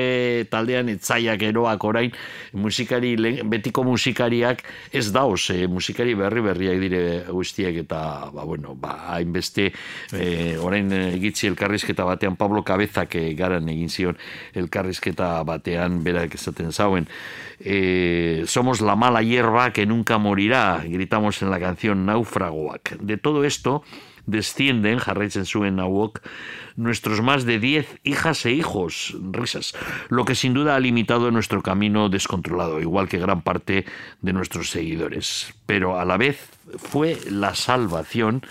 taldean etzaiak eroak orain musikari, betiko musikariak ez dauz, e, musikari berri berriak dire guztiak eta ba, bueno, ba, hainbeste e, orain egitzi elkarrizketa batean Pablo Cabezak e, garan egin zion elkarrizketa batean berak esaten zauen eh, somos la mala hierba que nunca morirá, gritamos en la canción Náufragoak. De todo esto descienden, zuen hauok, nuestros más de 10 hijas e hijos, risas, lo que sin duda ha limitado nuestro camino descontrolado, igual que gran parte de nuestros seguidores. Pero a la vez fue la salvación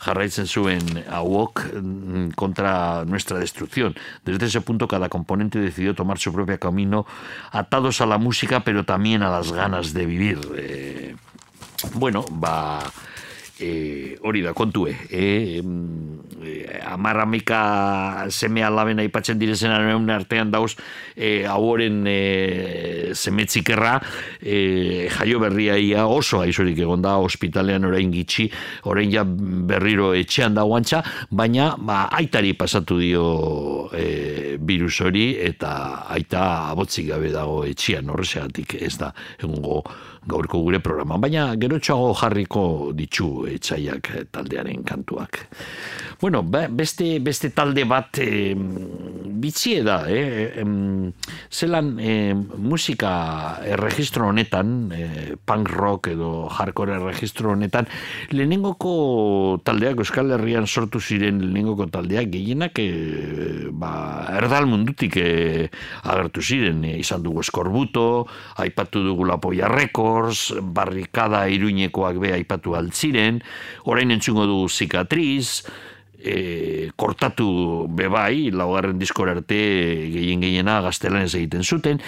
jarraitzen zuen hauok mm, contra nuestra destrucción. Desde ese punto cada componente decidió tomar su propio camino atados a la música pero también a las ganas de vivir. Eh, bueno, va... E, hori da, kontue. E, e, amarramika seme alaben aipatzen direzen artean dauz e, hauren e, semetzikerra e, jaio berria ia oso aizorik egon da ospitalean orain gitxi, orain ja berriro etxean da guantxa, baina ba, aitari pasatu dio e, virus hori eta aita abotzik gabe dago etxean horrezeatik ez da egungo gaurko gure programa, baina gero jarriko ditzu etxaiak taldearen kantuak. Bueno, beste, beste talde bat e, bitzie da, eh? em, zelan e, musika erregistro honetan, e, punk rock edo hardcore erregistro honetan, lehenengoko taldeak, Euskal Herrian sortu ziren lehenengoko taldeak, gehienak e, ba, erdal mundutik e, agertu ziren, e, izan dugu eskorbuto, aipatu dugu lapoia records, barrikada iruinekoak be aipatu altziren, orain entzungo dugu zikatriz, e, kortatu bebai, laugarren diskor arte gehien gehiena gaztelanez egiten zuten,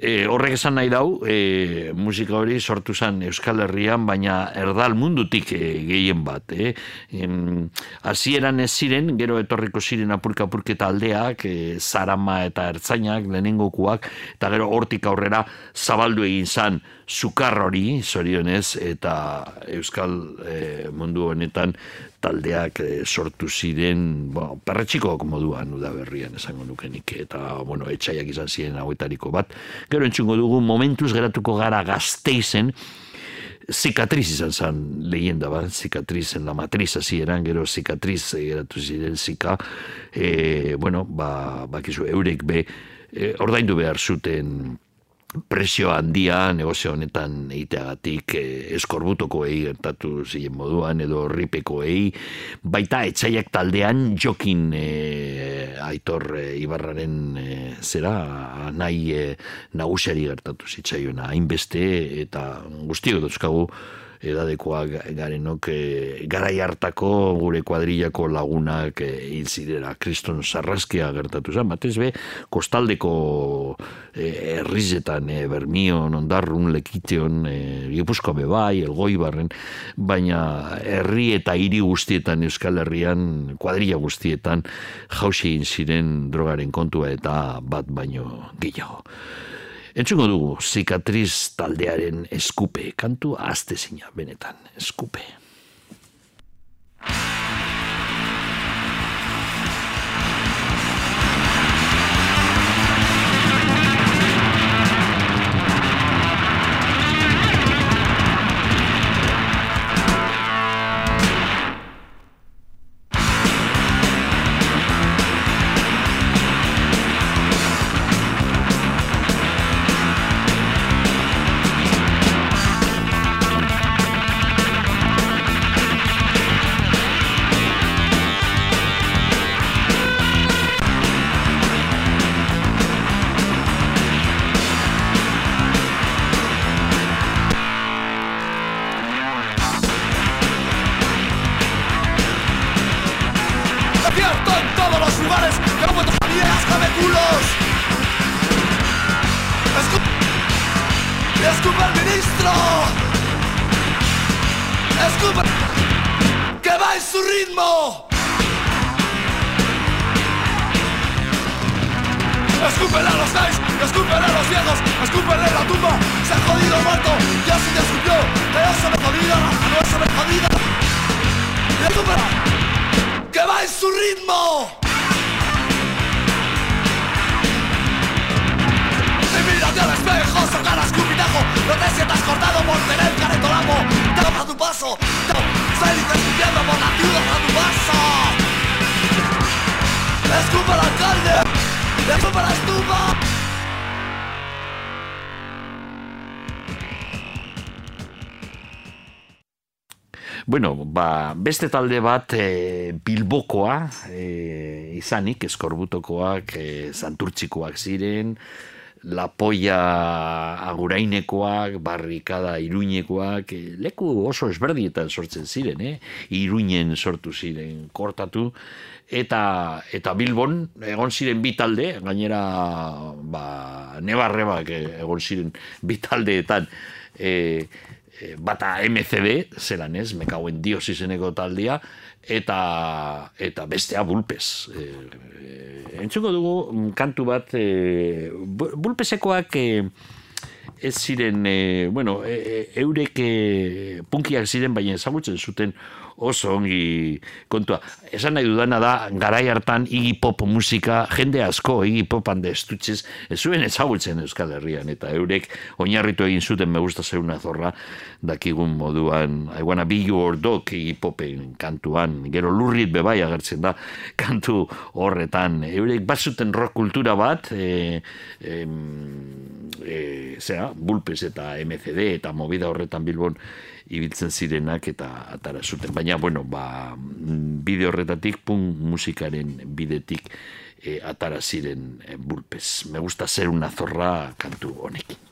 E, horrek esan nahi dau, e, musika hori sortu zen Euskal Herrian, baina erdal mundutik e, gehien bat. E. Hasieran ez ziren, gero etorriko ziren apurka-apurketa aldeak, e, zarama eta ertzainak, lehenengokuak, eta gero hortik aurrera zabaldu egin zen sukar hori, zorionez, eta Euskal e, mundu honetan taldeak e, sortu ziren, bueno, perretxiko moduan da berrian esango nukenik, eta, bueno, etxaiak izan ziren hauetariko bat. Gero entzungo dugu, momentuz geratuko gara gazteizen, zikatriz izan zen leyenda bat, zikatriz en la matriz hasi eran, gero zikatriz geratu ziren zika, e, bueno, ba, bakizu, eurek be, e, ordaindu behar zuten, presio handia negozio honetan egiteagatik eh, eskorbutoko egi gertatu ziren moduan edo ripeko egi baita etxaiak taldean jokin eh, aitor eh, ibarraren eh, zera nahi eh, nagusiari gertatu zitzaiona. Hainbeste eta guztiok duzkagu edadekoa garenok e, garai hartako gure kuadrillako lagunak e, hil zirera kriston sarraskia gertatu zen, batez be kostaldeko e, herrizetan e, bermion, ondarrun, lekiteon e, bebai, elgoi barren baina herri eta hiri guztietan Euskal Herrian kuadrilla guztietan jausi ziren drogaren kontua eta bat baino gehiago. Entzungo dugu, zikatriz taldearen eskupe, kantu azte zina, benetan, eskupe. viejas ritmo. Y mírate al espejo, sacar a escupitajo, no te sientas cortado por tener caretolamo, tapa tu paso, feliz escupiendo por la ciudad a tu paso. Escupa al alcalde, escupa la estufa. Bueno, ba, beste talde bat e, Bilbokoa e, izanik, eskorbutokoak, e, santurtzikoak ziren, Lapoia agurainekoak, barrikada iruinekoak, e, leku oso esberdietan sortzen ziren, eh? iruinen sortu ziren, kortatu, eta eta Bilbon egon ziren bi talde, gainera ba, nebarrebak eh, egon ziren bi taldeetan, e, e, bata MCD, zelan ez, mekauen dios izeneko taldia, eta, eta bestea bulpez. E, e, entzuko dugu mm, kantu bat, e, bu- bulpezekoak e, ez ziren, e, bueno, e, e, eurek e, punkiak ziren, baina ezagutzen zuten oso ongi kontua. Esan nahi dudana da, garai hartan Iggy Pop musika, jende asko Iggy Popan de estutxez, ez zuen ezagutzen Euskal Herrian, eta eurek oinarritu egin zuten me gusta zeuna zorra, dakigun moduan, I wanna be your dog Iggy Popen kantuan, gero lurrit bebai agertzen da, kantu horretan, eurek bat zuten rock kultura bat, e, em, e, zera, Bulpes eta MCD eta movida horretan Bilbon ibiltzen zirenak eta atara zuten. Baina, bueno, ba, bide horretatik, punk musikaren bidetik e, atara ziren e, Bulpes. Me gusta ser una zorra kantu honekin.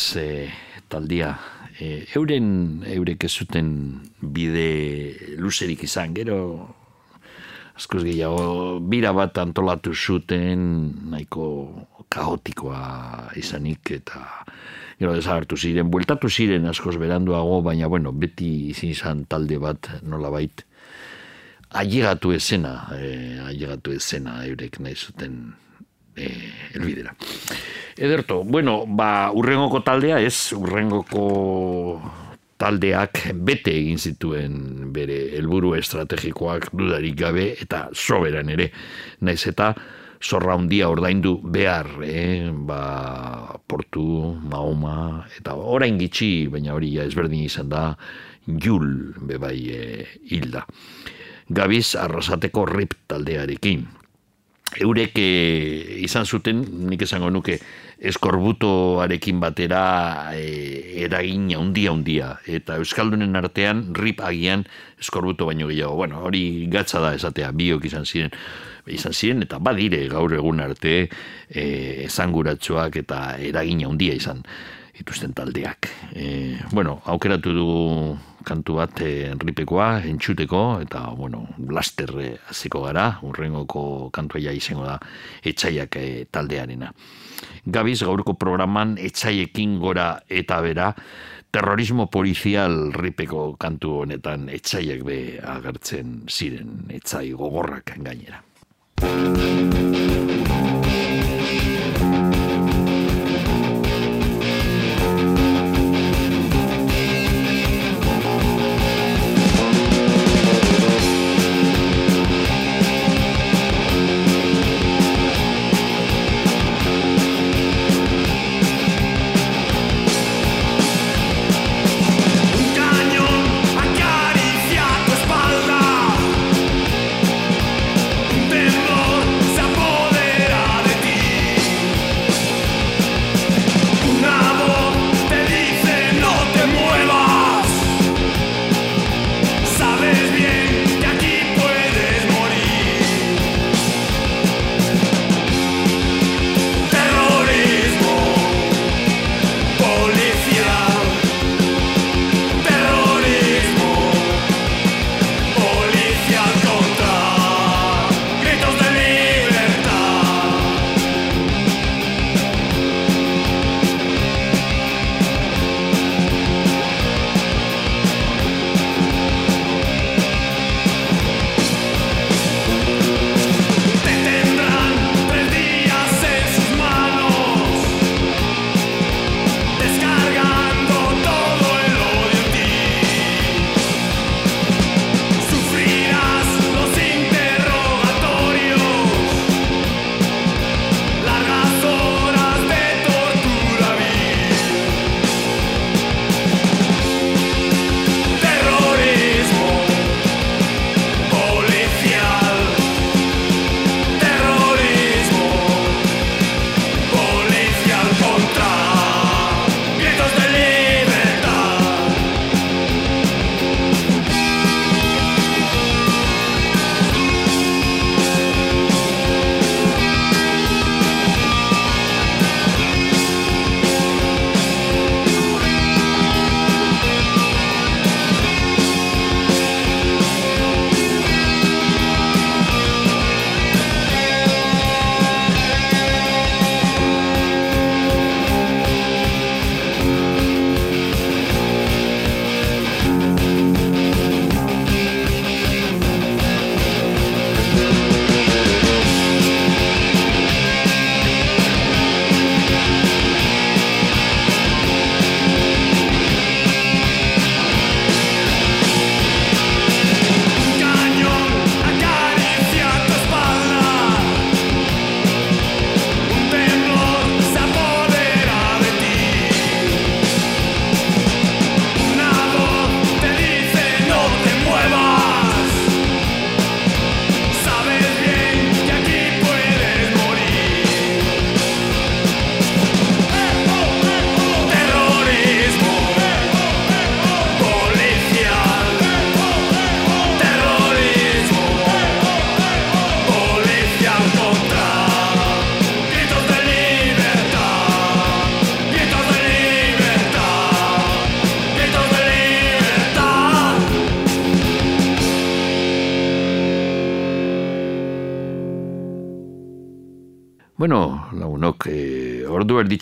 Bueno, Bulpes eh, taldia E, euren, eurek ez zuten bide luzerik izan, gero askoz gehiago, bira bat antolatu zuten nahiko kaotikoa izanik eta gero desagertu ziren, bueltatu ziren askoz beranduago, baina bueno, beti izin izan talde bat nolabait ailegatu ezena, e, ailegatu ezena eurek nahi zuten e, elbidera. Ederto, bueno, ba, urrengoko taldea ez, urrengoko taldeak bete egin zituen bere helburu estrategikoak dudarik gabe eta soberan ere. Naiz eta zorra handia ordaindu behar, eh? ba, portu, mahoma, eta orain gitxi, baina hori ja ezberdin izan da, jul bebai e, hilda. Gabiz arrasateko rip taldearekin. Eurek e, izan zuten, nik esango nuke, eskorbutoarekin batera e, eragin handia handia eta euskaldunen artean rip agian eskorbuto baino gehiago. Bueno, hori gatza da esatea biok izan ziren izan ziren eta badire gaur egun arte e, esanguratsuak eta eragin handia izan dituzten taldeak. E, bueno, aukeratu du kantu bat e, ripekoa, entxuteko, eta, bueno, blaster e, hasiko gara, urrengoko kantua izango da, etxaiak e, taldearena. Gabiz, gaurko programan, etxaiekin gora eta bera, terrorismo polizial ripeko kantu honetan etxaiak be agertzen ziren, etxai gogorrak gainera.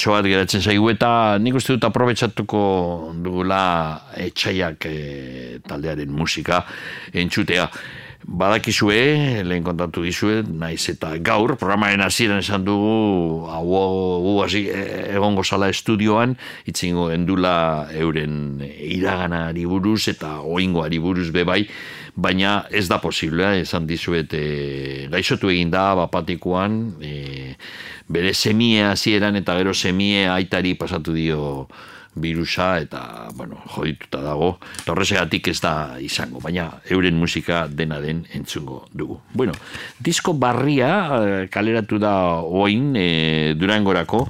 Erditxo bat geratzen zaigu eta nik uste dut aprobetsatuko dugula etxaiak e, taldearen musika entzutea. Badakizue, lehen kontatu dizue, naiz eta gaur, programaren hasieran esan dugu, hau gu hasi e, egongo zala estudioan, itzingo endula euren iraganari buruz eta oingoari buruz bebai, baina ez da posible, esan dizuet, e, gaixotu egin da, bapatikoan, e, bere semie hasieran eta gero semie aitari pasatu dio virusa eta, bueno, jodituta dago. Eta ez da izango, baina euren musika dena den entzungo dugu. Bueno, disko barria eh, kaleratu da oin e, durangorako,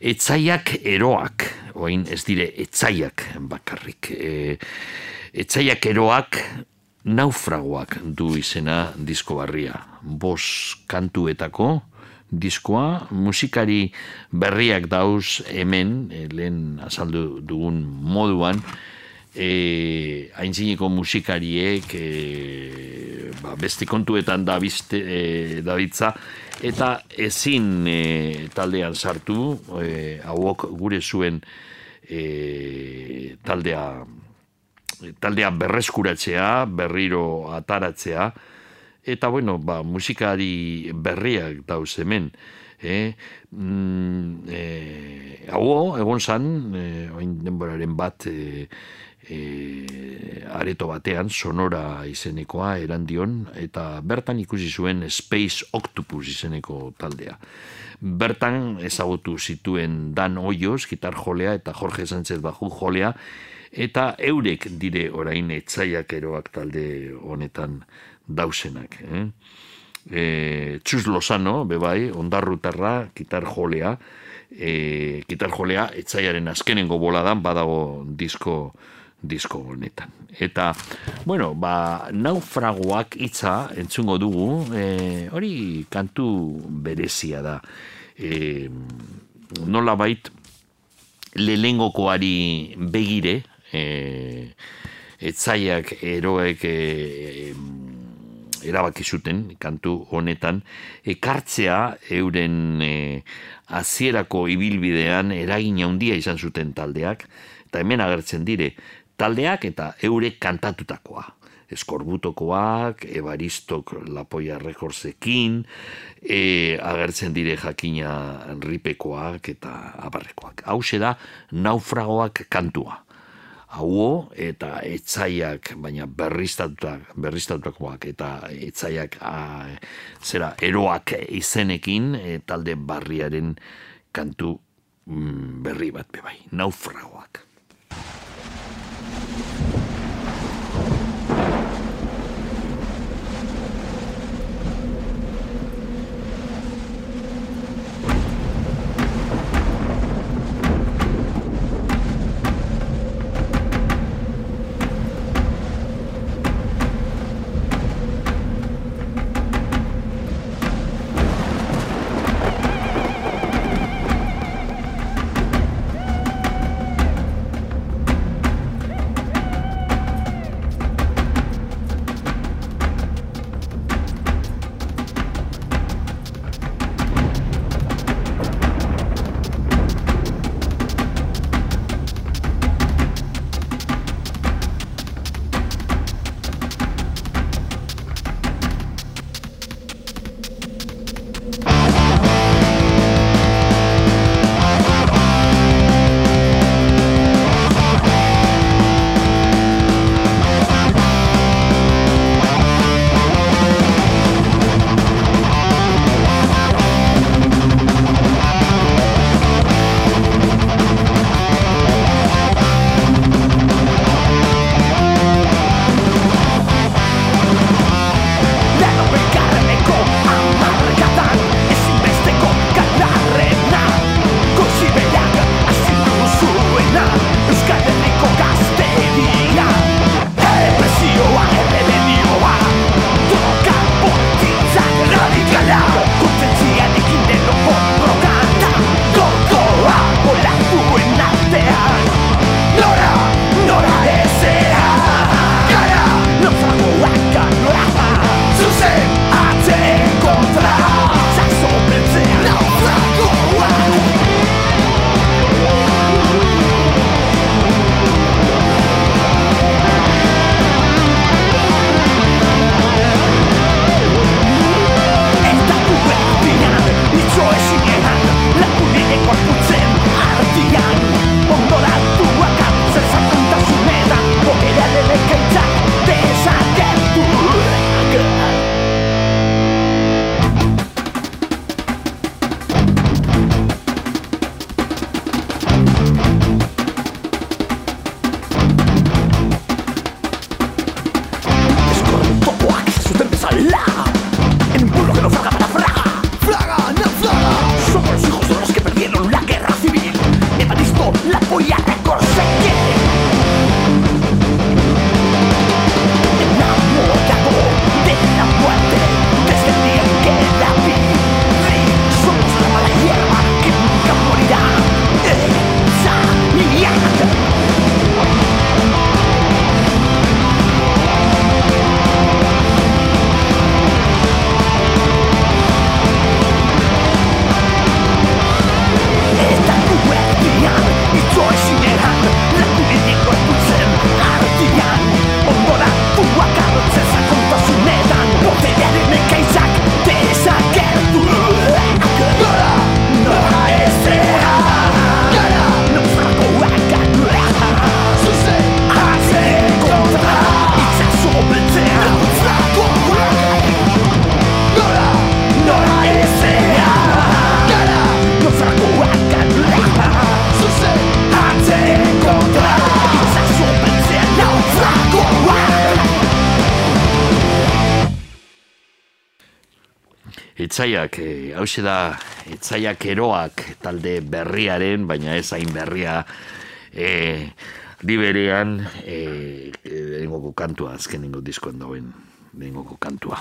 etzaiak eroak, oin ez dire etzaiak bakarrik. E, etzaiak eroak naufragoak du izena disko barria. Bos kantuetako, diskoa, musikari berriak dauz hemen, e, lehen azaldu dugun moduan, e, haintzineko musikariek e, ba, beste kontuetan da e, dabiltza, eta ezin e, taldean sartu, e, hauok gure zuen e, taldea taldea berreskuratzea, berriro ataratzea, eta bueno, ba, musikari berriak dauz hemen. Eh? Mm, eh, hau, egon zan, eh, oin denboraren bat, eh, eh, areto batean, sonora izenekoa erandion, eta bertan ikusi zuen Space Octopus izeneko taldea. Bertan ezagutu zituen Dan Hoyos, gitar jolea, eta Jorge Sánchez Baju jolea, eta eurek dire orain etzaiak eroak talde honetan dausenak. Eh? E, Txus Lozano, bebai, ondarrutarra, gitar jolea, e, gitar jolea, etzaiaren azkenengo boladan badago disko disko honetan. Eta, bueno, ba, naufragoak hitza entzungo dugu, e, hori kantu berezia da. E, nola bait, lehengokoari begire, e, etzaiak eroek e, erabaki zuten kantu honetan ekartzea euren e, hasierako ibilbidean eragin handia izan zuten taldeak eta hemen agertzen dire taldeak eta eurek kantatutakoa eskorbutokoak, ebaristok lapoia rekordzekin, e, agertzen dire jakina ripekoak eta abarrekoak. Hau da naufragoak kantua hauo eta etzaiak, baina berriztatutak, berriztatutakoak eta etzaiak a, zera eroak izenekin e, talde barriaren kantu mm, berri bat bebai, naufragoak. Etzaiak, e, hause da, etzaiak eroak talde berriaren, baina ez hain berria, e, liberean, e, e, kantua, azkenengo diskoen dauen, lehenengoko kantua.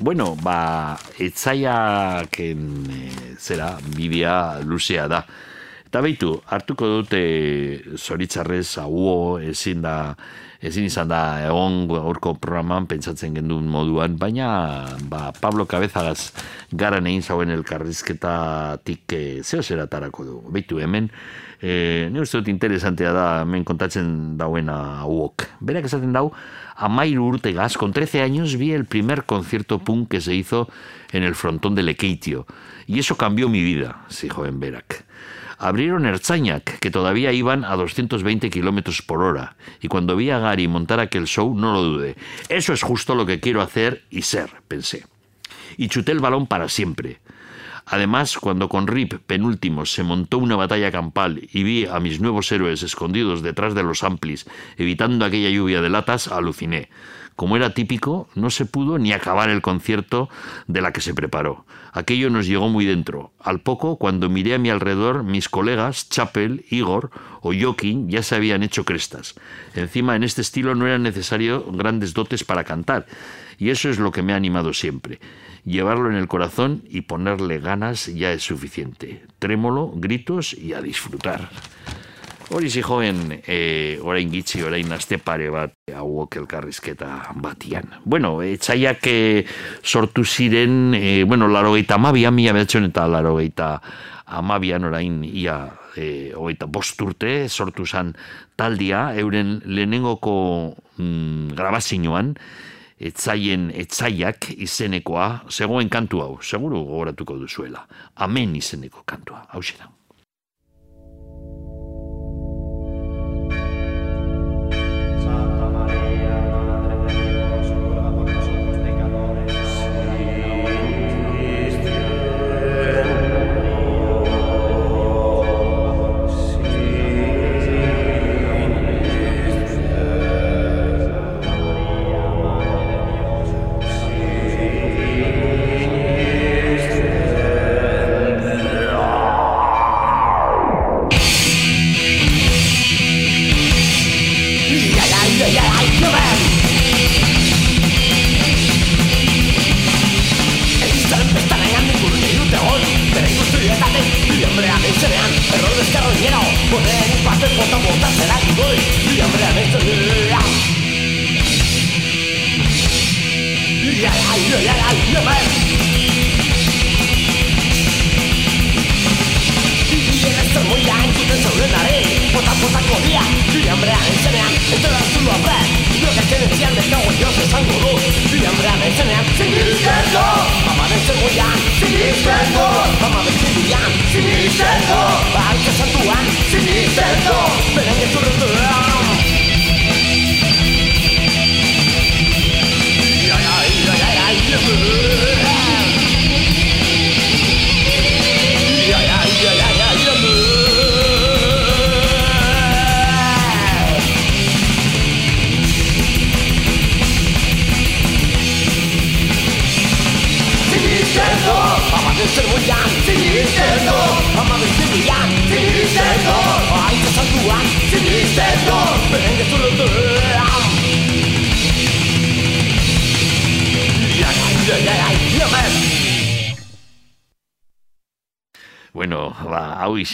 Bueno, ba, etzaiaken e, zera, bidea luzea da. Eta beitu, hartuko dute zoritzarrez hauo ezin da ezin izan da egon gaurko programan pentsatzen gendun moduan, baina ba, Pablo Cabezagaz garan egin zauen elkarrizketatik e, zeo zera tarako du. Beitu, hemen, e, ne uste dut interesantea da hemen kontatzen dauena hauok. Berak esaten dau, Amairu Urtegas, con 13 años vi el primer concierto punk que se hizo en el frontón de Lekeitio. Y eso cambió mi vida, dijo en Berak. Abrieron Ertzainak, que todavía iban a 220 kilómetros por hora. Y cuando vi a Gary montar aquel show, no lo dudé. Eso es justo lo que quiero hacer y ser, pensé. Y chuté el balón para siempre. Además, cuando con Rip, penúltimo, se montó una batalla campal y vi a mis nuevos héroes escondidos detrás de los amplis, evitando aquella lluvia de latas, aluciné. Como era típico, no se pudo ni acabar el concierto de la que se preparó. Aquello nos llegó muy dentro. Al poco, cuando miré a mi alrededor, mis colegas, Chapel, Igor o Joaquín, ya se habían hecho crestas. Encima, en este estilo no eran necesario grandes dotes para cantar. Y eso es lo que me ha animado siempre. Llevarlo en el corazón y ponerle ganas ya es suficiente. Trémolo, gritos y a disfrutar. Hori zijoen, e, orain gitzi, orain aste pare bat, hauok elkarrizketa batian. Bueno, etxaiak e, sortu ziren, e, bueno, laro geita amabian, mila behatzen eta laro geita amabian orain ia e, hogeita bost urte sortu zan taldia, euren lehenengoko mm, grabazioan, etzaien etzaiak izenekoa, zegoen kantu hau, seguru gogoratuko duzuela. Amen izeneko kantua, hau da.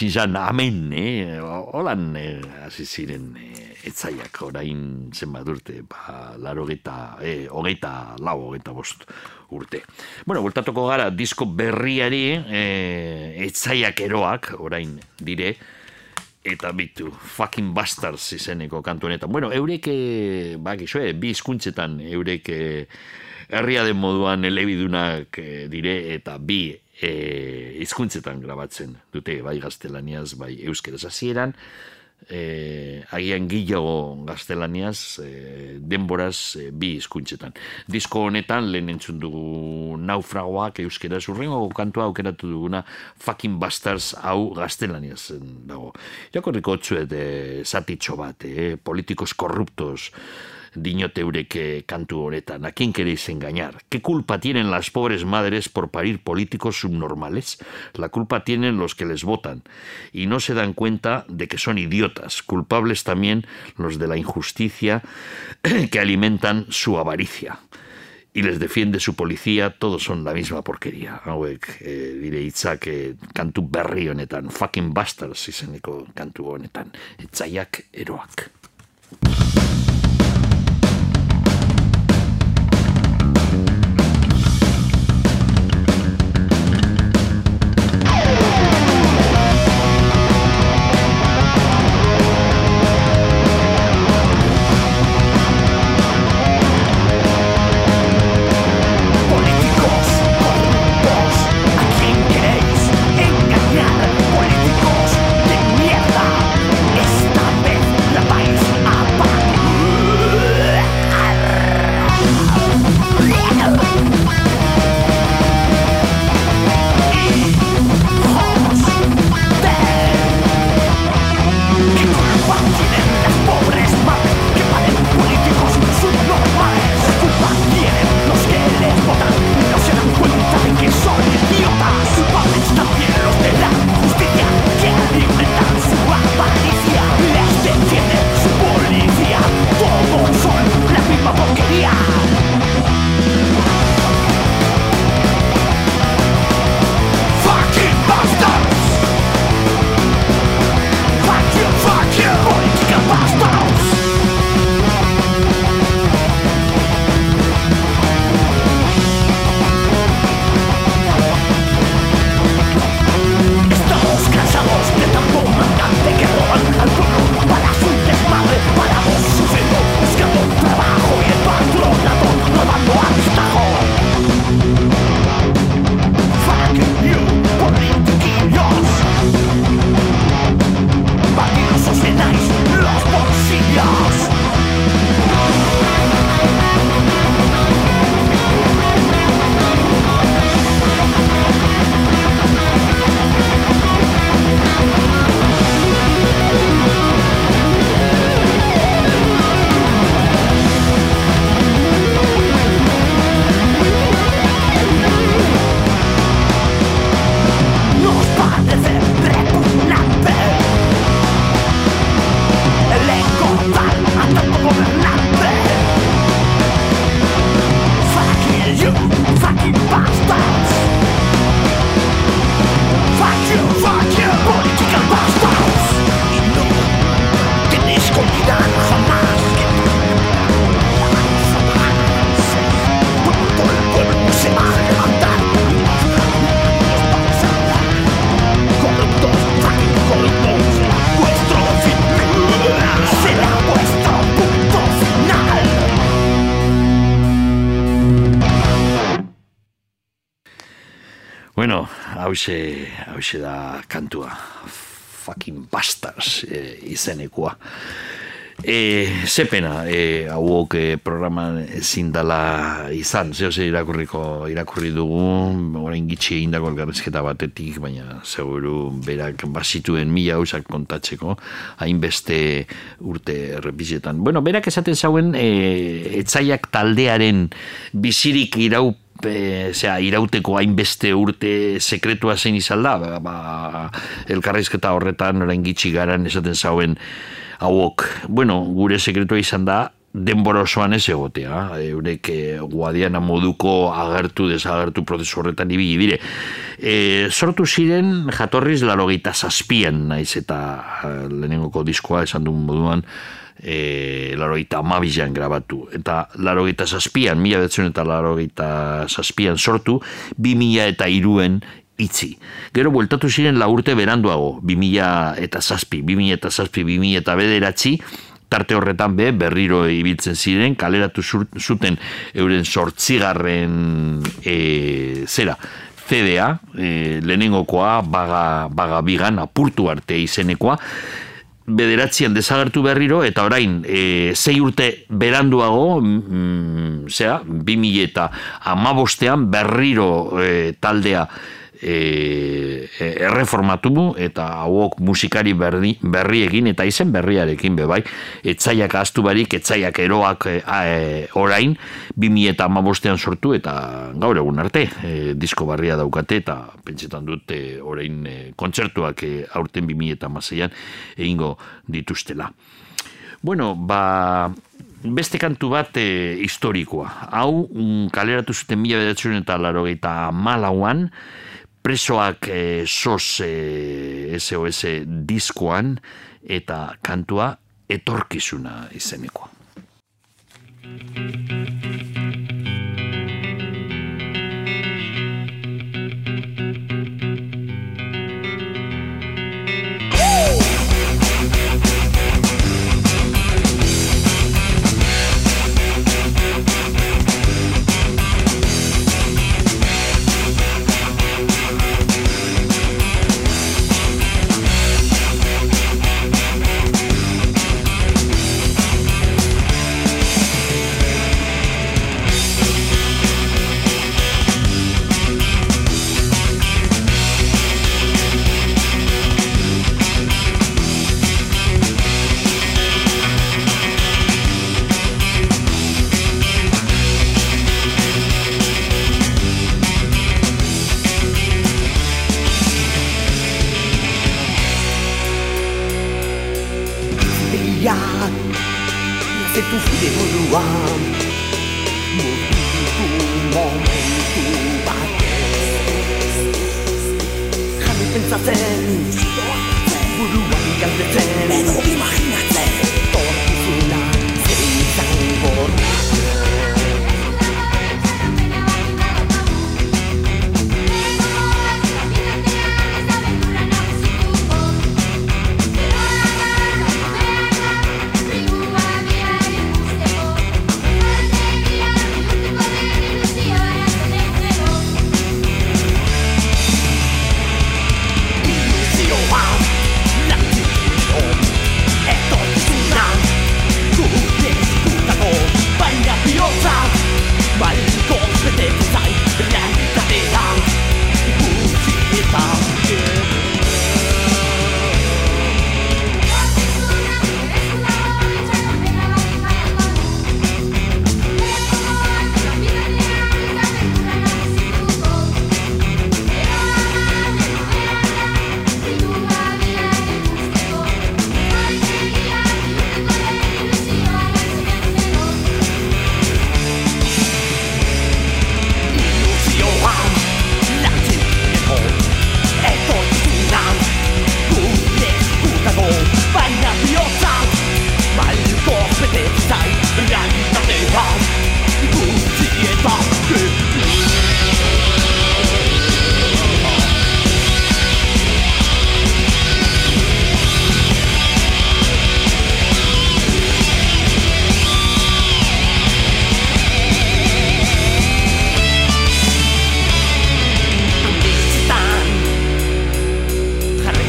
Ba, hau izin zan, amen, eh? Holan, eh, hasi ziren, eh, etzaiak orain zenbat urte, ba, laro geta, eh, hogeita, lau, hogeita bost urte. Bueno, bultatuko gara, disko berriari, eh, etzaiak eroak, orain dire, eta bitu, fucking bastards izeneko kantu. Bueno, eurek, eh, ba, gizue, bi hizkuntzetan eurek eh, herria den moduan elebidunak eh, dire, eta bi e, hizkuntzetan grabatzen dute, bai gaztelaniaz, bai euskeraz hasieran, e, agian gehiago gaztelaniaz, e, denboraz e, bi hizkuntzetan. Disko honetan lehen entzun dugu naufragoak euskeraz, urrengo kantua aukeratu duguna fucking bastards hau gaztelaniaz dago. Jakorriko txuet e, zatitxo bat, e, politikos korruptos, dinote eurek eh, kantu honetan. ¿A quién queréis engañar? ¿Qué culpa tienen las pobres madres por parir políticos subnormales? La culpa tienen los que les votan y no se dan cuenta de que son idiotas, culpables también los de la injusticia que alimentan su avaricia. Y les defiende su policía, todos son la misma porquería. Hauek, eh, dire hitzak eh, kantu berri honetan, fucking bastards izeneko kantu honetan. Etzaiak eroak. Hause, hause da kantua. Fucking bastards e, izenekoa. E, ze pena, e, hauok e, programan ezin dala izan, ze irakurriko irakurri dugu, orain gitxi egindako elgarrizketa batetik, baina seguru berak bazituen mila hausak kontatzeko, hainbeste urte errepizetan. Bueno, berak esaten zauen, e, etzaiak taldearen bizirik irau e, zera, irauteko hainbeste urte sekretua zein izan da, ba, ba, elkarrizketa horretan orain gitxi garan esaten zauen hauok, bueno, gure sekretua izan da denbora osoan ez egotea, eurek e, guadiana moduko agertu desagertu prozesu horretan ibili dire. E, sortu ziren jatorriz larogeita zazpian naiz eta lehenengoko diskoa esan duen moduan e, larogeita amabizean grabatu. Eta larogeita zazpian, mila betzen eta larogeita zazpian sortu, bi mila eta iruen itzi. Gero bueltatu ziren la urte beranduago, 2000 eta zazpi, 2000 eta zazpi, 2000 eta bederatzi, tarte horretan be, berriro ibiltzen ziren, kaleratu zuten euren sortzigarren e, zera, CDA, e, lehenengokoa, baga, baga bigan, apurtu arte izenekoa, bederatzean desagertu berriro, eta orain, e, zei urte beranduago, mm, zera, 2000 eta amabostean berriro e, taldea e, e, erreformatu eta hauok musikari berri, berri egin eta izen berriarekin be bai etzaiak astu barik etzaiak eroak e, e, orain 2000 eta amabostean sortu eta gaur egun arte e, disko barria daukate eta pentsetan dut e, orain e, kontzertuak e, aurten 2000 eta amaseian egingo dituztela Bueno, ba, beste kantu bat e, historikoa. Hau, mm, kaleratu zuten mila bederatzen eta laro eta malauan, presoak e, sos e, SOS diskoan, eta kantua etorkizuna izenikoa.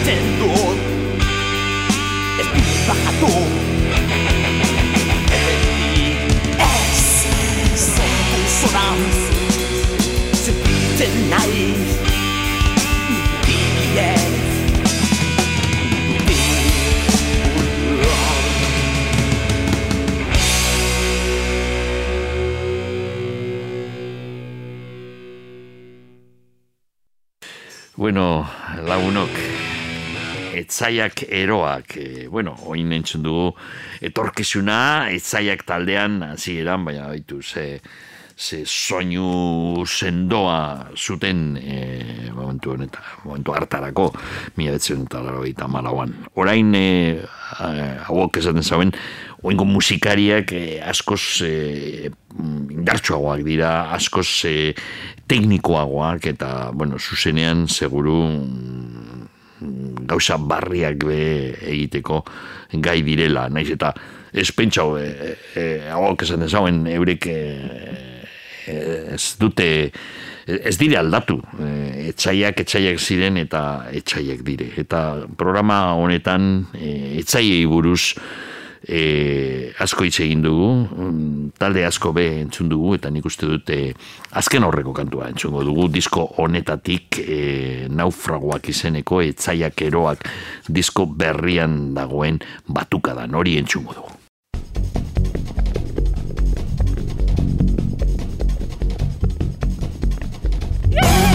Jarraitzen dut Ez dut bajatu Beti ez Zortu zoran etzaiak eroak, e, bueno, oin entzun dugu, etorkizuna, etzaiak taldean, hasi eran, baina baitu, ze, ze soinu sendoa zuten e, momentu honetan, momentu hartarako, mila betzen eta laro eta malauan. Orain, e, hauok esaten zauen, oingo musikariak e, askoz e, indartsuagoak dira, askoz e, teknikoagoak eta, bueno, zuzenean seguru mm, gauza barriak be egiteko gai direla, naiz eta ez pentsau, e, e, hauak esan dezauen, eurek e, e, ez dute ez dire aldatu. E, etxaiak etxaiak ziren eta etxaiak dire. Eta programa honetan e, etxaiei buruz e, asko hitz egin dugu, mm, talde asko be entzun dugu, eta nik uste dute azken horreko kantua entzungo dugu, disko honetatik e, naufragoak izeneko, etzaiak eroak disko berrian dagoen batukadan. Hori entzungo dugu. Batu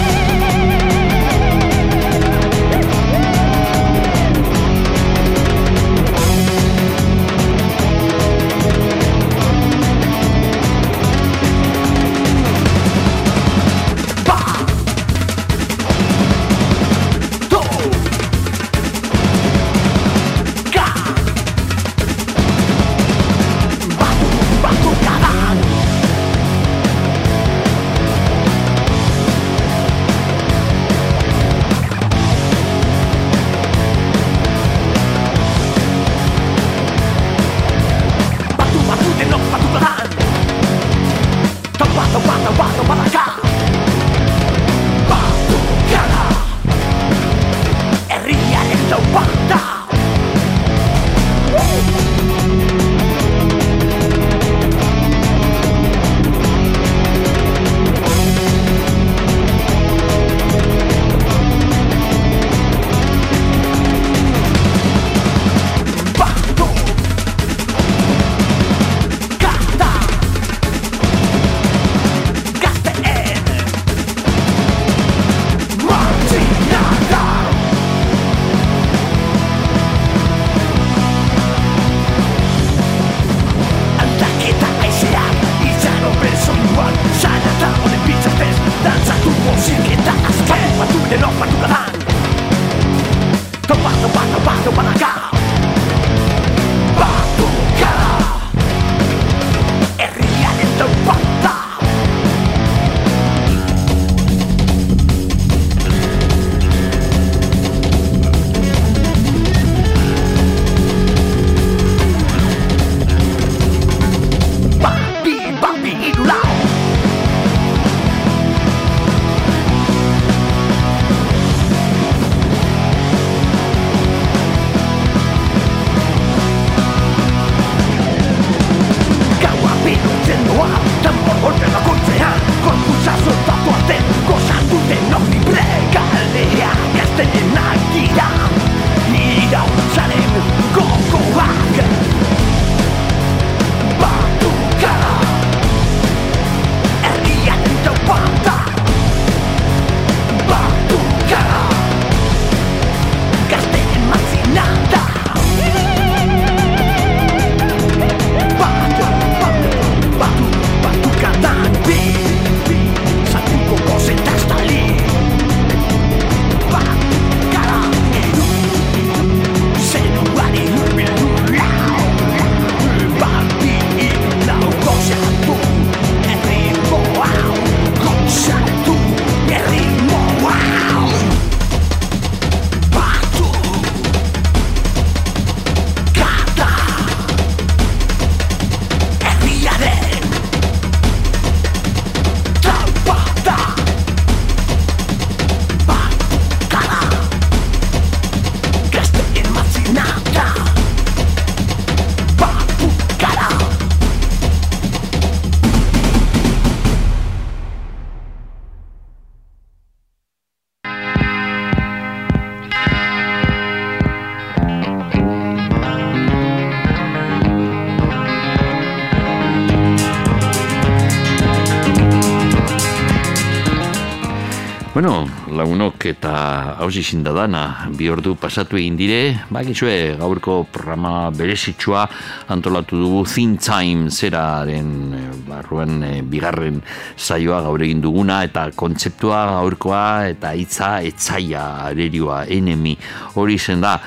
eta hausi dana bi ordu pasatu egin dire, bakizue gaurko programa berezitsua antolatu dugu Thin Time zeraren eh, barruan eh, bigarren saioa gaur egin duguna eta kontzeptua gaurkoa eta hitza etzaia arerioa enemi hori zen da.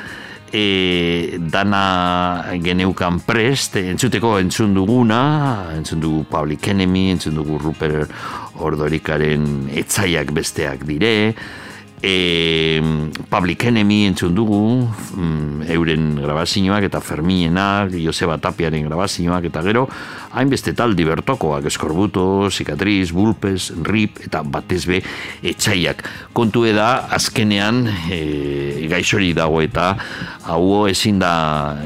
E, dana geneukan prest, entzuteko entzun duguna, entzun dugu Public Enemy, entzun dugu Rupert Ordorikaren etzaiak besteak dire, e, Public Enemy entzun dugu, mm, euren grabazioak eta Ferminenak, Joseba Tapiaren grabazioak eta gero, hainbeste taldi bertokoak, eskorbuto, zikatriz, bulpes, rip eta batez be etxaiak. Kontu da azkenean e, gaixori dago eta hau ezin da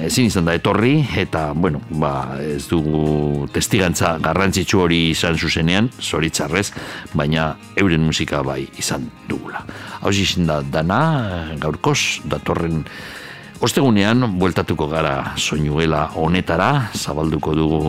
ezin izan da etorri eta bueno, ba, ez dugu testigantza garrantzitsu hori izan zuzenean, zoritzarrez, baina euren musika bai izan dugula. Hau izin da dana, gaurkoz, datorren Ostegunean, bueltatuko gara soinuela honetara, zabalduko dugu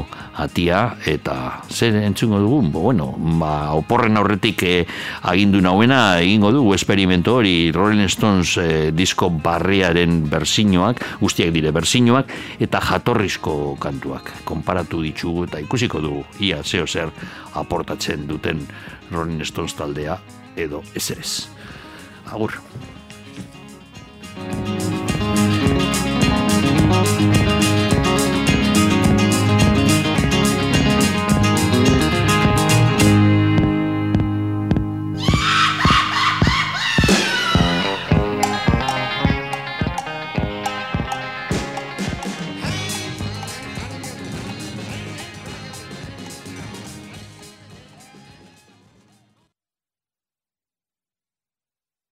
atia, eta zer entzungo dugu? Bueno, ba, oporren aurretik eh, agindu nauena, egingo dugu esperimento hori Rolling Stones eh, disko barriaren bersinoak, guztiak dire bersinoak, eta jatorrizko kantuak. Konparatu ditugu eta ikusiko dugu, ia zeo zer aportatzen duten Rolling Stones taldea, edo eserez. Agur.